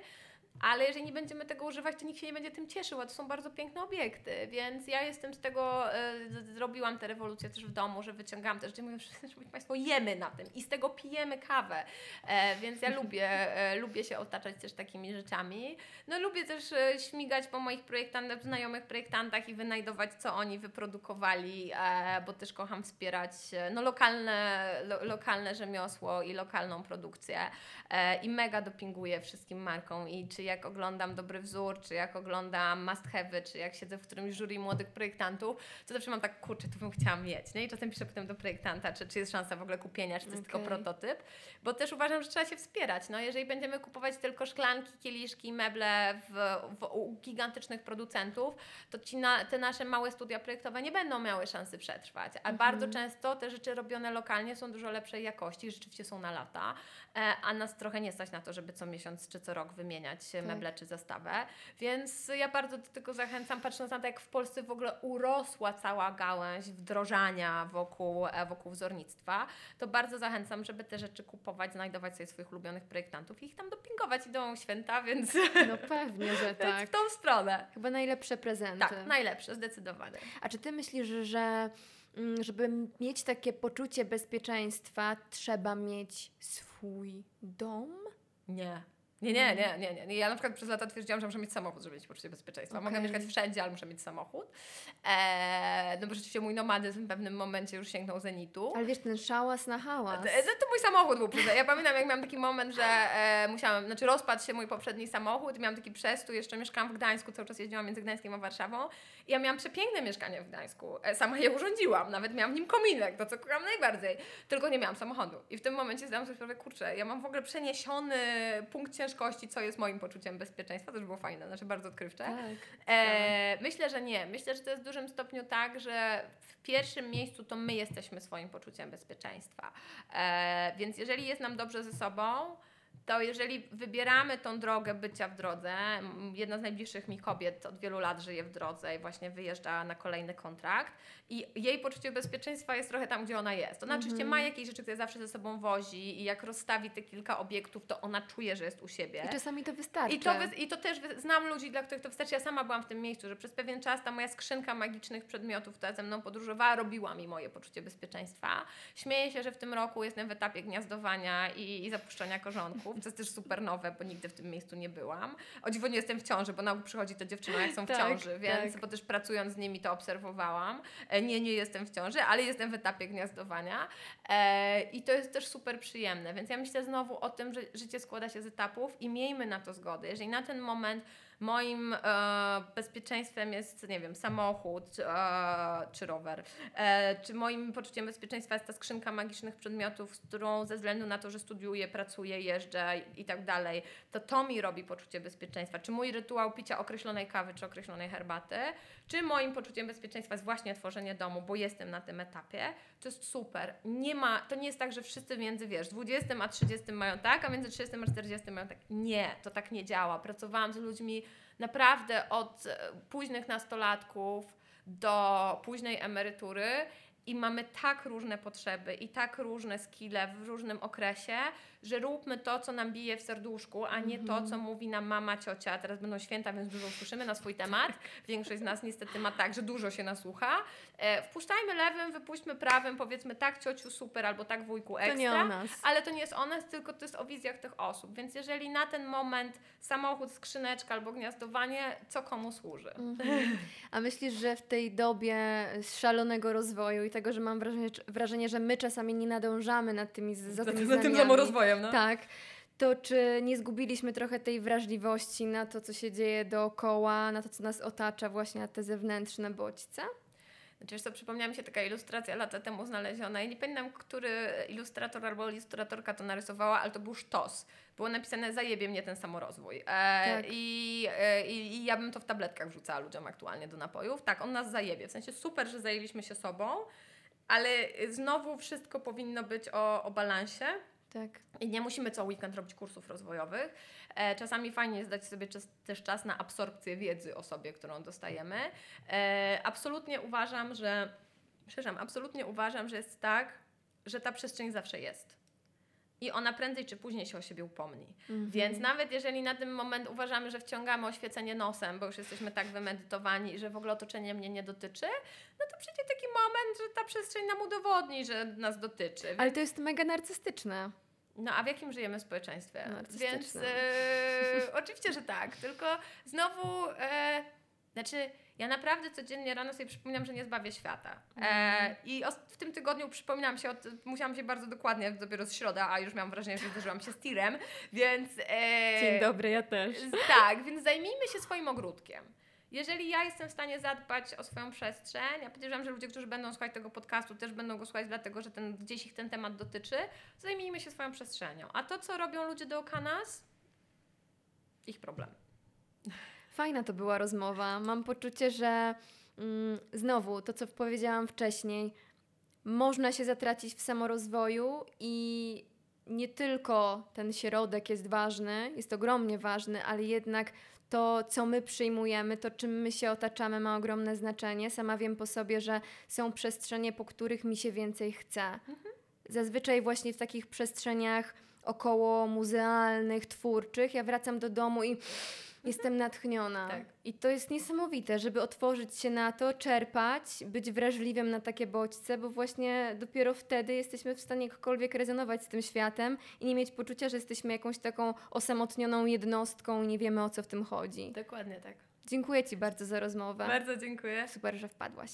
ale jeżeli nie będziemy tego używać, to nikt się nie będzie tym cieszył, a to są bardzo piękne obiekty, więc ja jestem z tego, z- zrobiłam tę rewolucję też w domu, że wyciągam te rzeczy, mówię, że Państwo jemy na tym i z tego pijemy kawę, e, więc ja lubię, e, lubię się otaczać też takimi rzeczami. No lubię też e, śmigać po moich projektantach, znajomych projektantach i wynajdować, co oni wyprodukowali, e, bo też kocham wspierać e, no, lokalne, lo, lokalne rzemiosło i lokalną produkcję i mega dopinguję wszystkim markom i czy jak oglądam Dobry Wzór, czy jak oglądam Must Have, czy jak siedzę w którymś jury młodych projektantów, to zawsze mam tak, kurczę, to bym chciała mieć, nie? I czasem piszę potem do projektanta, czy, czy jest szansa w ogóle kupienia, czy to jest tylko Okej. prototyp, bo też uważam, że trzeba się wspierać. No, jeżeli będziemy kupować tylko szklanki, kieliszki, meble w, w, u gigantycznych producentów, to ci na, te nasze małe studia projektowe nie będą miały szansy przetrwać. A bardzo często te rzeczy robione lokalnie są dużo lepszej jakości, rzeczywiście są na lata, e, a nas trochę nie stać na to, żeby co miesiąc czy co rok wymieniać Tak. meble czy zastawę. Więc ja bardzo do tego zachęcam, patrząc na to, jak w Polsce w ogóle urosła cała gałęź wdrożania wokół, e, wokół wzornictwa, to bardzo zachęcam, żeby te rzeczy kupować, znajdować sobie swoich ulubionych projektantów i ich tam dopingować. Idą święta, więc, No pewnie, że tak. w tą stronę. Chyba najlepsze prezenty. Tak, najlepsze, zdecydowanie. A czy ty myślisz, że mm, żeby mieć takie poczucie bezpieczeństwa, trzeba mieć swój dom? Nie. Nie, nie, nie, nie, nie, nie. Ja na przykład przez lata twierdziłam, że muszę mieć samochód, żeby mieć poczucie bezpieczeństwa. Mogę Okej. mieszkać wszędzie, ale muszę mieć samochód. Eee, no bo rzeczywiście mój nomadyzm w pewnym momencie już sięgnął zenitu. Ale wiesz, ten szałas na hałas. To, to mój samochód był przyznaj. Ja pamiętam, jak miałam taki moment, że e, musiałam, znaczy rozpadł się mój poprzedni samochód i miałam taki przestój, jeszcze mieszkałam w Gdańsku, cały czas jeździłam między Gdańskiem a Warszawą i ja miałam przepiękne mieszkanie w Gdańsku. E, sama je urządziłam, nawet miałam w nim kominek, to co kocham najbardziej. Tylko nie miałam samochodu. I w tym momencie zdałam sobie sprawę, kurczę, ja mam w ogóle przeniesiony punkt ciężkości, co jest moim poczuciem bezpieczeństwa, to już było fajne, znaczy bardzo odkrywcze. Tak. E, myślę, że nie. Myślę, że to jest w dużym stopniu tak, że w pierwszym miejscu to my jesteśmy swoim poczuciem bezpieczeństwa. E, więc jeżeli jest nam dobrze ze sobą, to jeżeli wybieramy tą drogę bycia w drodze, jedna z najbliższych mi kobiet od wielu lat żyje w drodze i właśnie wyjeżdża na kolejny kontrakt i jej poczucie bezpieczeństwa jest trochę tam, gdzie ona jest. Ona oczywiście ma jakieś rzeczy, które zawsze ze sobą wozi i jak rozstawi te kilka obiektów, to ona czuje, że jest u siebie. I czasami to wystarczy. I to, wy, I to też znam ludzi, dla których to wystarczy. Ja sama byłam w tym miejscu, że przez pewien czas ta moja skrzynka magicznych przedmiotów, która ze mną podróżowała, robiła mi moje poczucie bezpieczeństwa. Śmieję się, że w tym roku jestem w etapie gniazdowania i, i zapuszczania korzonków. Jest też super nowe, bo nigdy w tym miejscu nie byłam. O dziwo nie jestem w ciąży, bo na przychodzi to dziewczyna, jak są w Tak, ciąży, więc tak. bo też pracując z nimi to obserwowałam. E, Nie, nie jestem w ciąży, ale jestem w etapie gniazdowania e, i to jest też super przyjemne, więc ja myślę znowu o tym, że życie składa się z etapów i miejmy na to zgody. Jeżeli na ten moment moim e, bezpieczeństwem jest, nie wiem, samochód e, czy rower, e, czy moim poczuciem bezpieczeństwa jest ta skrzynka magicznych przedmiotów, z którą ze względu na to, że studiuję, pracuję, jeżdżę i, tak dalej, to to mi robi poczucie bezpieczeństwa. Czy mój rytuał picia określonej kawy, czy określonej herbaty, czy moim poczuciem bezpieczeństwa jest właśnie tworzenie domu, bo jestem na tym etapie, to jest super. Nie ma, to nie jest tak, że wszyscy między, wiesz, 20 a 30 mają tak, a między 30 a 40 mają tak. Nie, to tak nie działa. Pracowałam z ludźmi naprawdę od e, późnych nastolatków do późnej emerytury i mamy tak różne potrzeby i tak różne skille w różnym okresie, że róbmy to, co nam bije w serduszku, a nie to, co mówi nam mama, ciocia. Teraz będą święta, więc dużo słyszymy na swój temat. Większość z nas niestety ma tak, że dużo się nasłucha. E, wpuszczajmy lewym, wypuśćmy prawym, powiedzmy tak, ciociu, super, albo tak, wujku, ekstra. To nie o nas. Ale to nie jest o nas, tylko to jest o wizjach tych osób. Więc jeżeli na ten moment samochód, skrzyneczka albo gniazdowanie, co komu służy? Mhm. A myślisz, że w tej dobie szalonego rozwoju i tego, że mam wrażenie, wrażenie że my czasami nie nadążamy nad tymi, za tymi znamiami, samorozwojem, no. Tak. To czy nie zgubiliśmy trochę tej wrażliwości na to, co się dzieje dookoła, na to, co nas otacza, właśnie na te zewnętrzne bodźce? Znaczy, wiesz co, przypomniała mi się taka ilustracja lata temu znaleziona i nie pamiętam, który ilustrator albo ilustratorka to narysowała, ale to był sztos. Było napisane zajebie mnie ten samorozwój. E, Tak. i, e, i, I ja bym to w tabletkach wrzucała ludziom aktualnie do napojów. Tak, on nas zajebie. W sensie super, że zajęliśmy się sobą, ale znowu wszystko powinno być o, o balansie. Tak. I nie musimy co weekend robić kursów rozwojowych. E, czasami fajnie jest dać sobie czas, też czas na absorpcję wiedzy o sobie, którą dostajemy. E, absolutnie uważam, że, przepraszam, absolutnie uważam, że jest tak, że ta przestrzeń zawsze jest. I ona prędzej czy później się o siebie upomni. Mhm. Więc nawet jeżeli na tym moment uważamy, że wciągamy oświecenie nosem, bo już jesteśmy tak wymedytowani, że w ogóle otoczenie mnie nie dotyczy, no to przyjdzie taki moment, że ta przestrzeń nam udowodni, że nas dotyczy. Ale to jest mega narcystyczne. No a w jakim żyjemy społeczeństwie? Więc e, oczywiście, że tak. Tylko znowu, e, znaczy ja naprawdę codziennie rano sobie przypominam, że nie zbawię świata. E, I os- w tym tygodniu przypominam się, od, musiałam się bardzo dokładnie, dopiero z środa, a już miałam wrażenie, że zderzyłam się z tirem, więc... E, dobry, ja też. Tak, więc zajmijmy się swoim ogródkiem. Jeżeli ja jestem w stanie zadbać o swoją przestrzeń, ja podejrzewam, że ludzie, którzy będą słuchać tego podcastu, też będą go słuchać, dlatego że ten, gdzieś ich ten temat dotyczy, zajmijmy się swoją przestrzenią. A to, co robią ludzie dookoła nas, ich problem. Fajna to była rozmowa. Mam poczucie, że mm, znowu to, co powiedziałam wcześniej, można się zatracić w samorozwoju i nie tylko ten środek jest ważny, jest ogromnie ważny, ale jednak to, co my przyjmujemy, to czym my się otaczamy, ma ogromne znaczenie. Sama wiem po sobie, że są przestrzenie, po których mi się więcej chce. Zazwyczaj właśnie w takich przestrzeniach około muzealnych, twórczych, ja wracam do domu i jestem natchniona. Tak. I to jest niesamowite, żeby otworzyć się na to, czerpać, być wrażliwym na takie bodźce, bo właśnie dopiero wtedy jesteśmy w stanie jakkolwiek rezonować z tym światem i nie mieć poczucia, że jesteśmy jakąś taką osamotnioną jednostką i nie wiemy o co w tym chodzi. Dokładnie tak. Dziękuję Ci bardzo za rozmowę. Bardzo dziękuję. Super, że wpadłaś.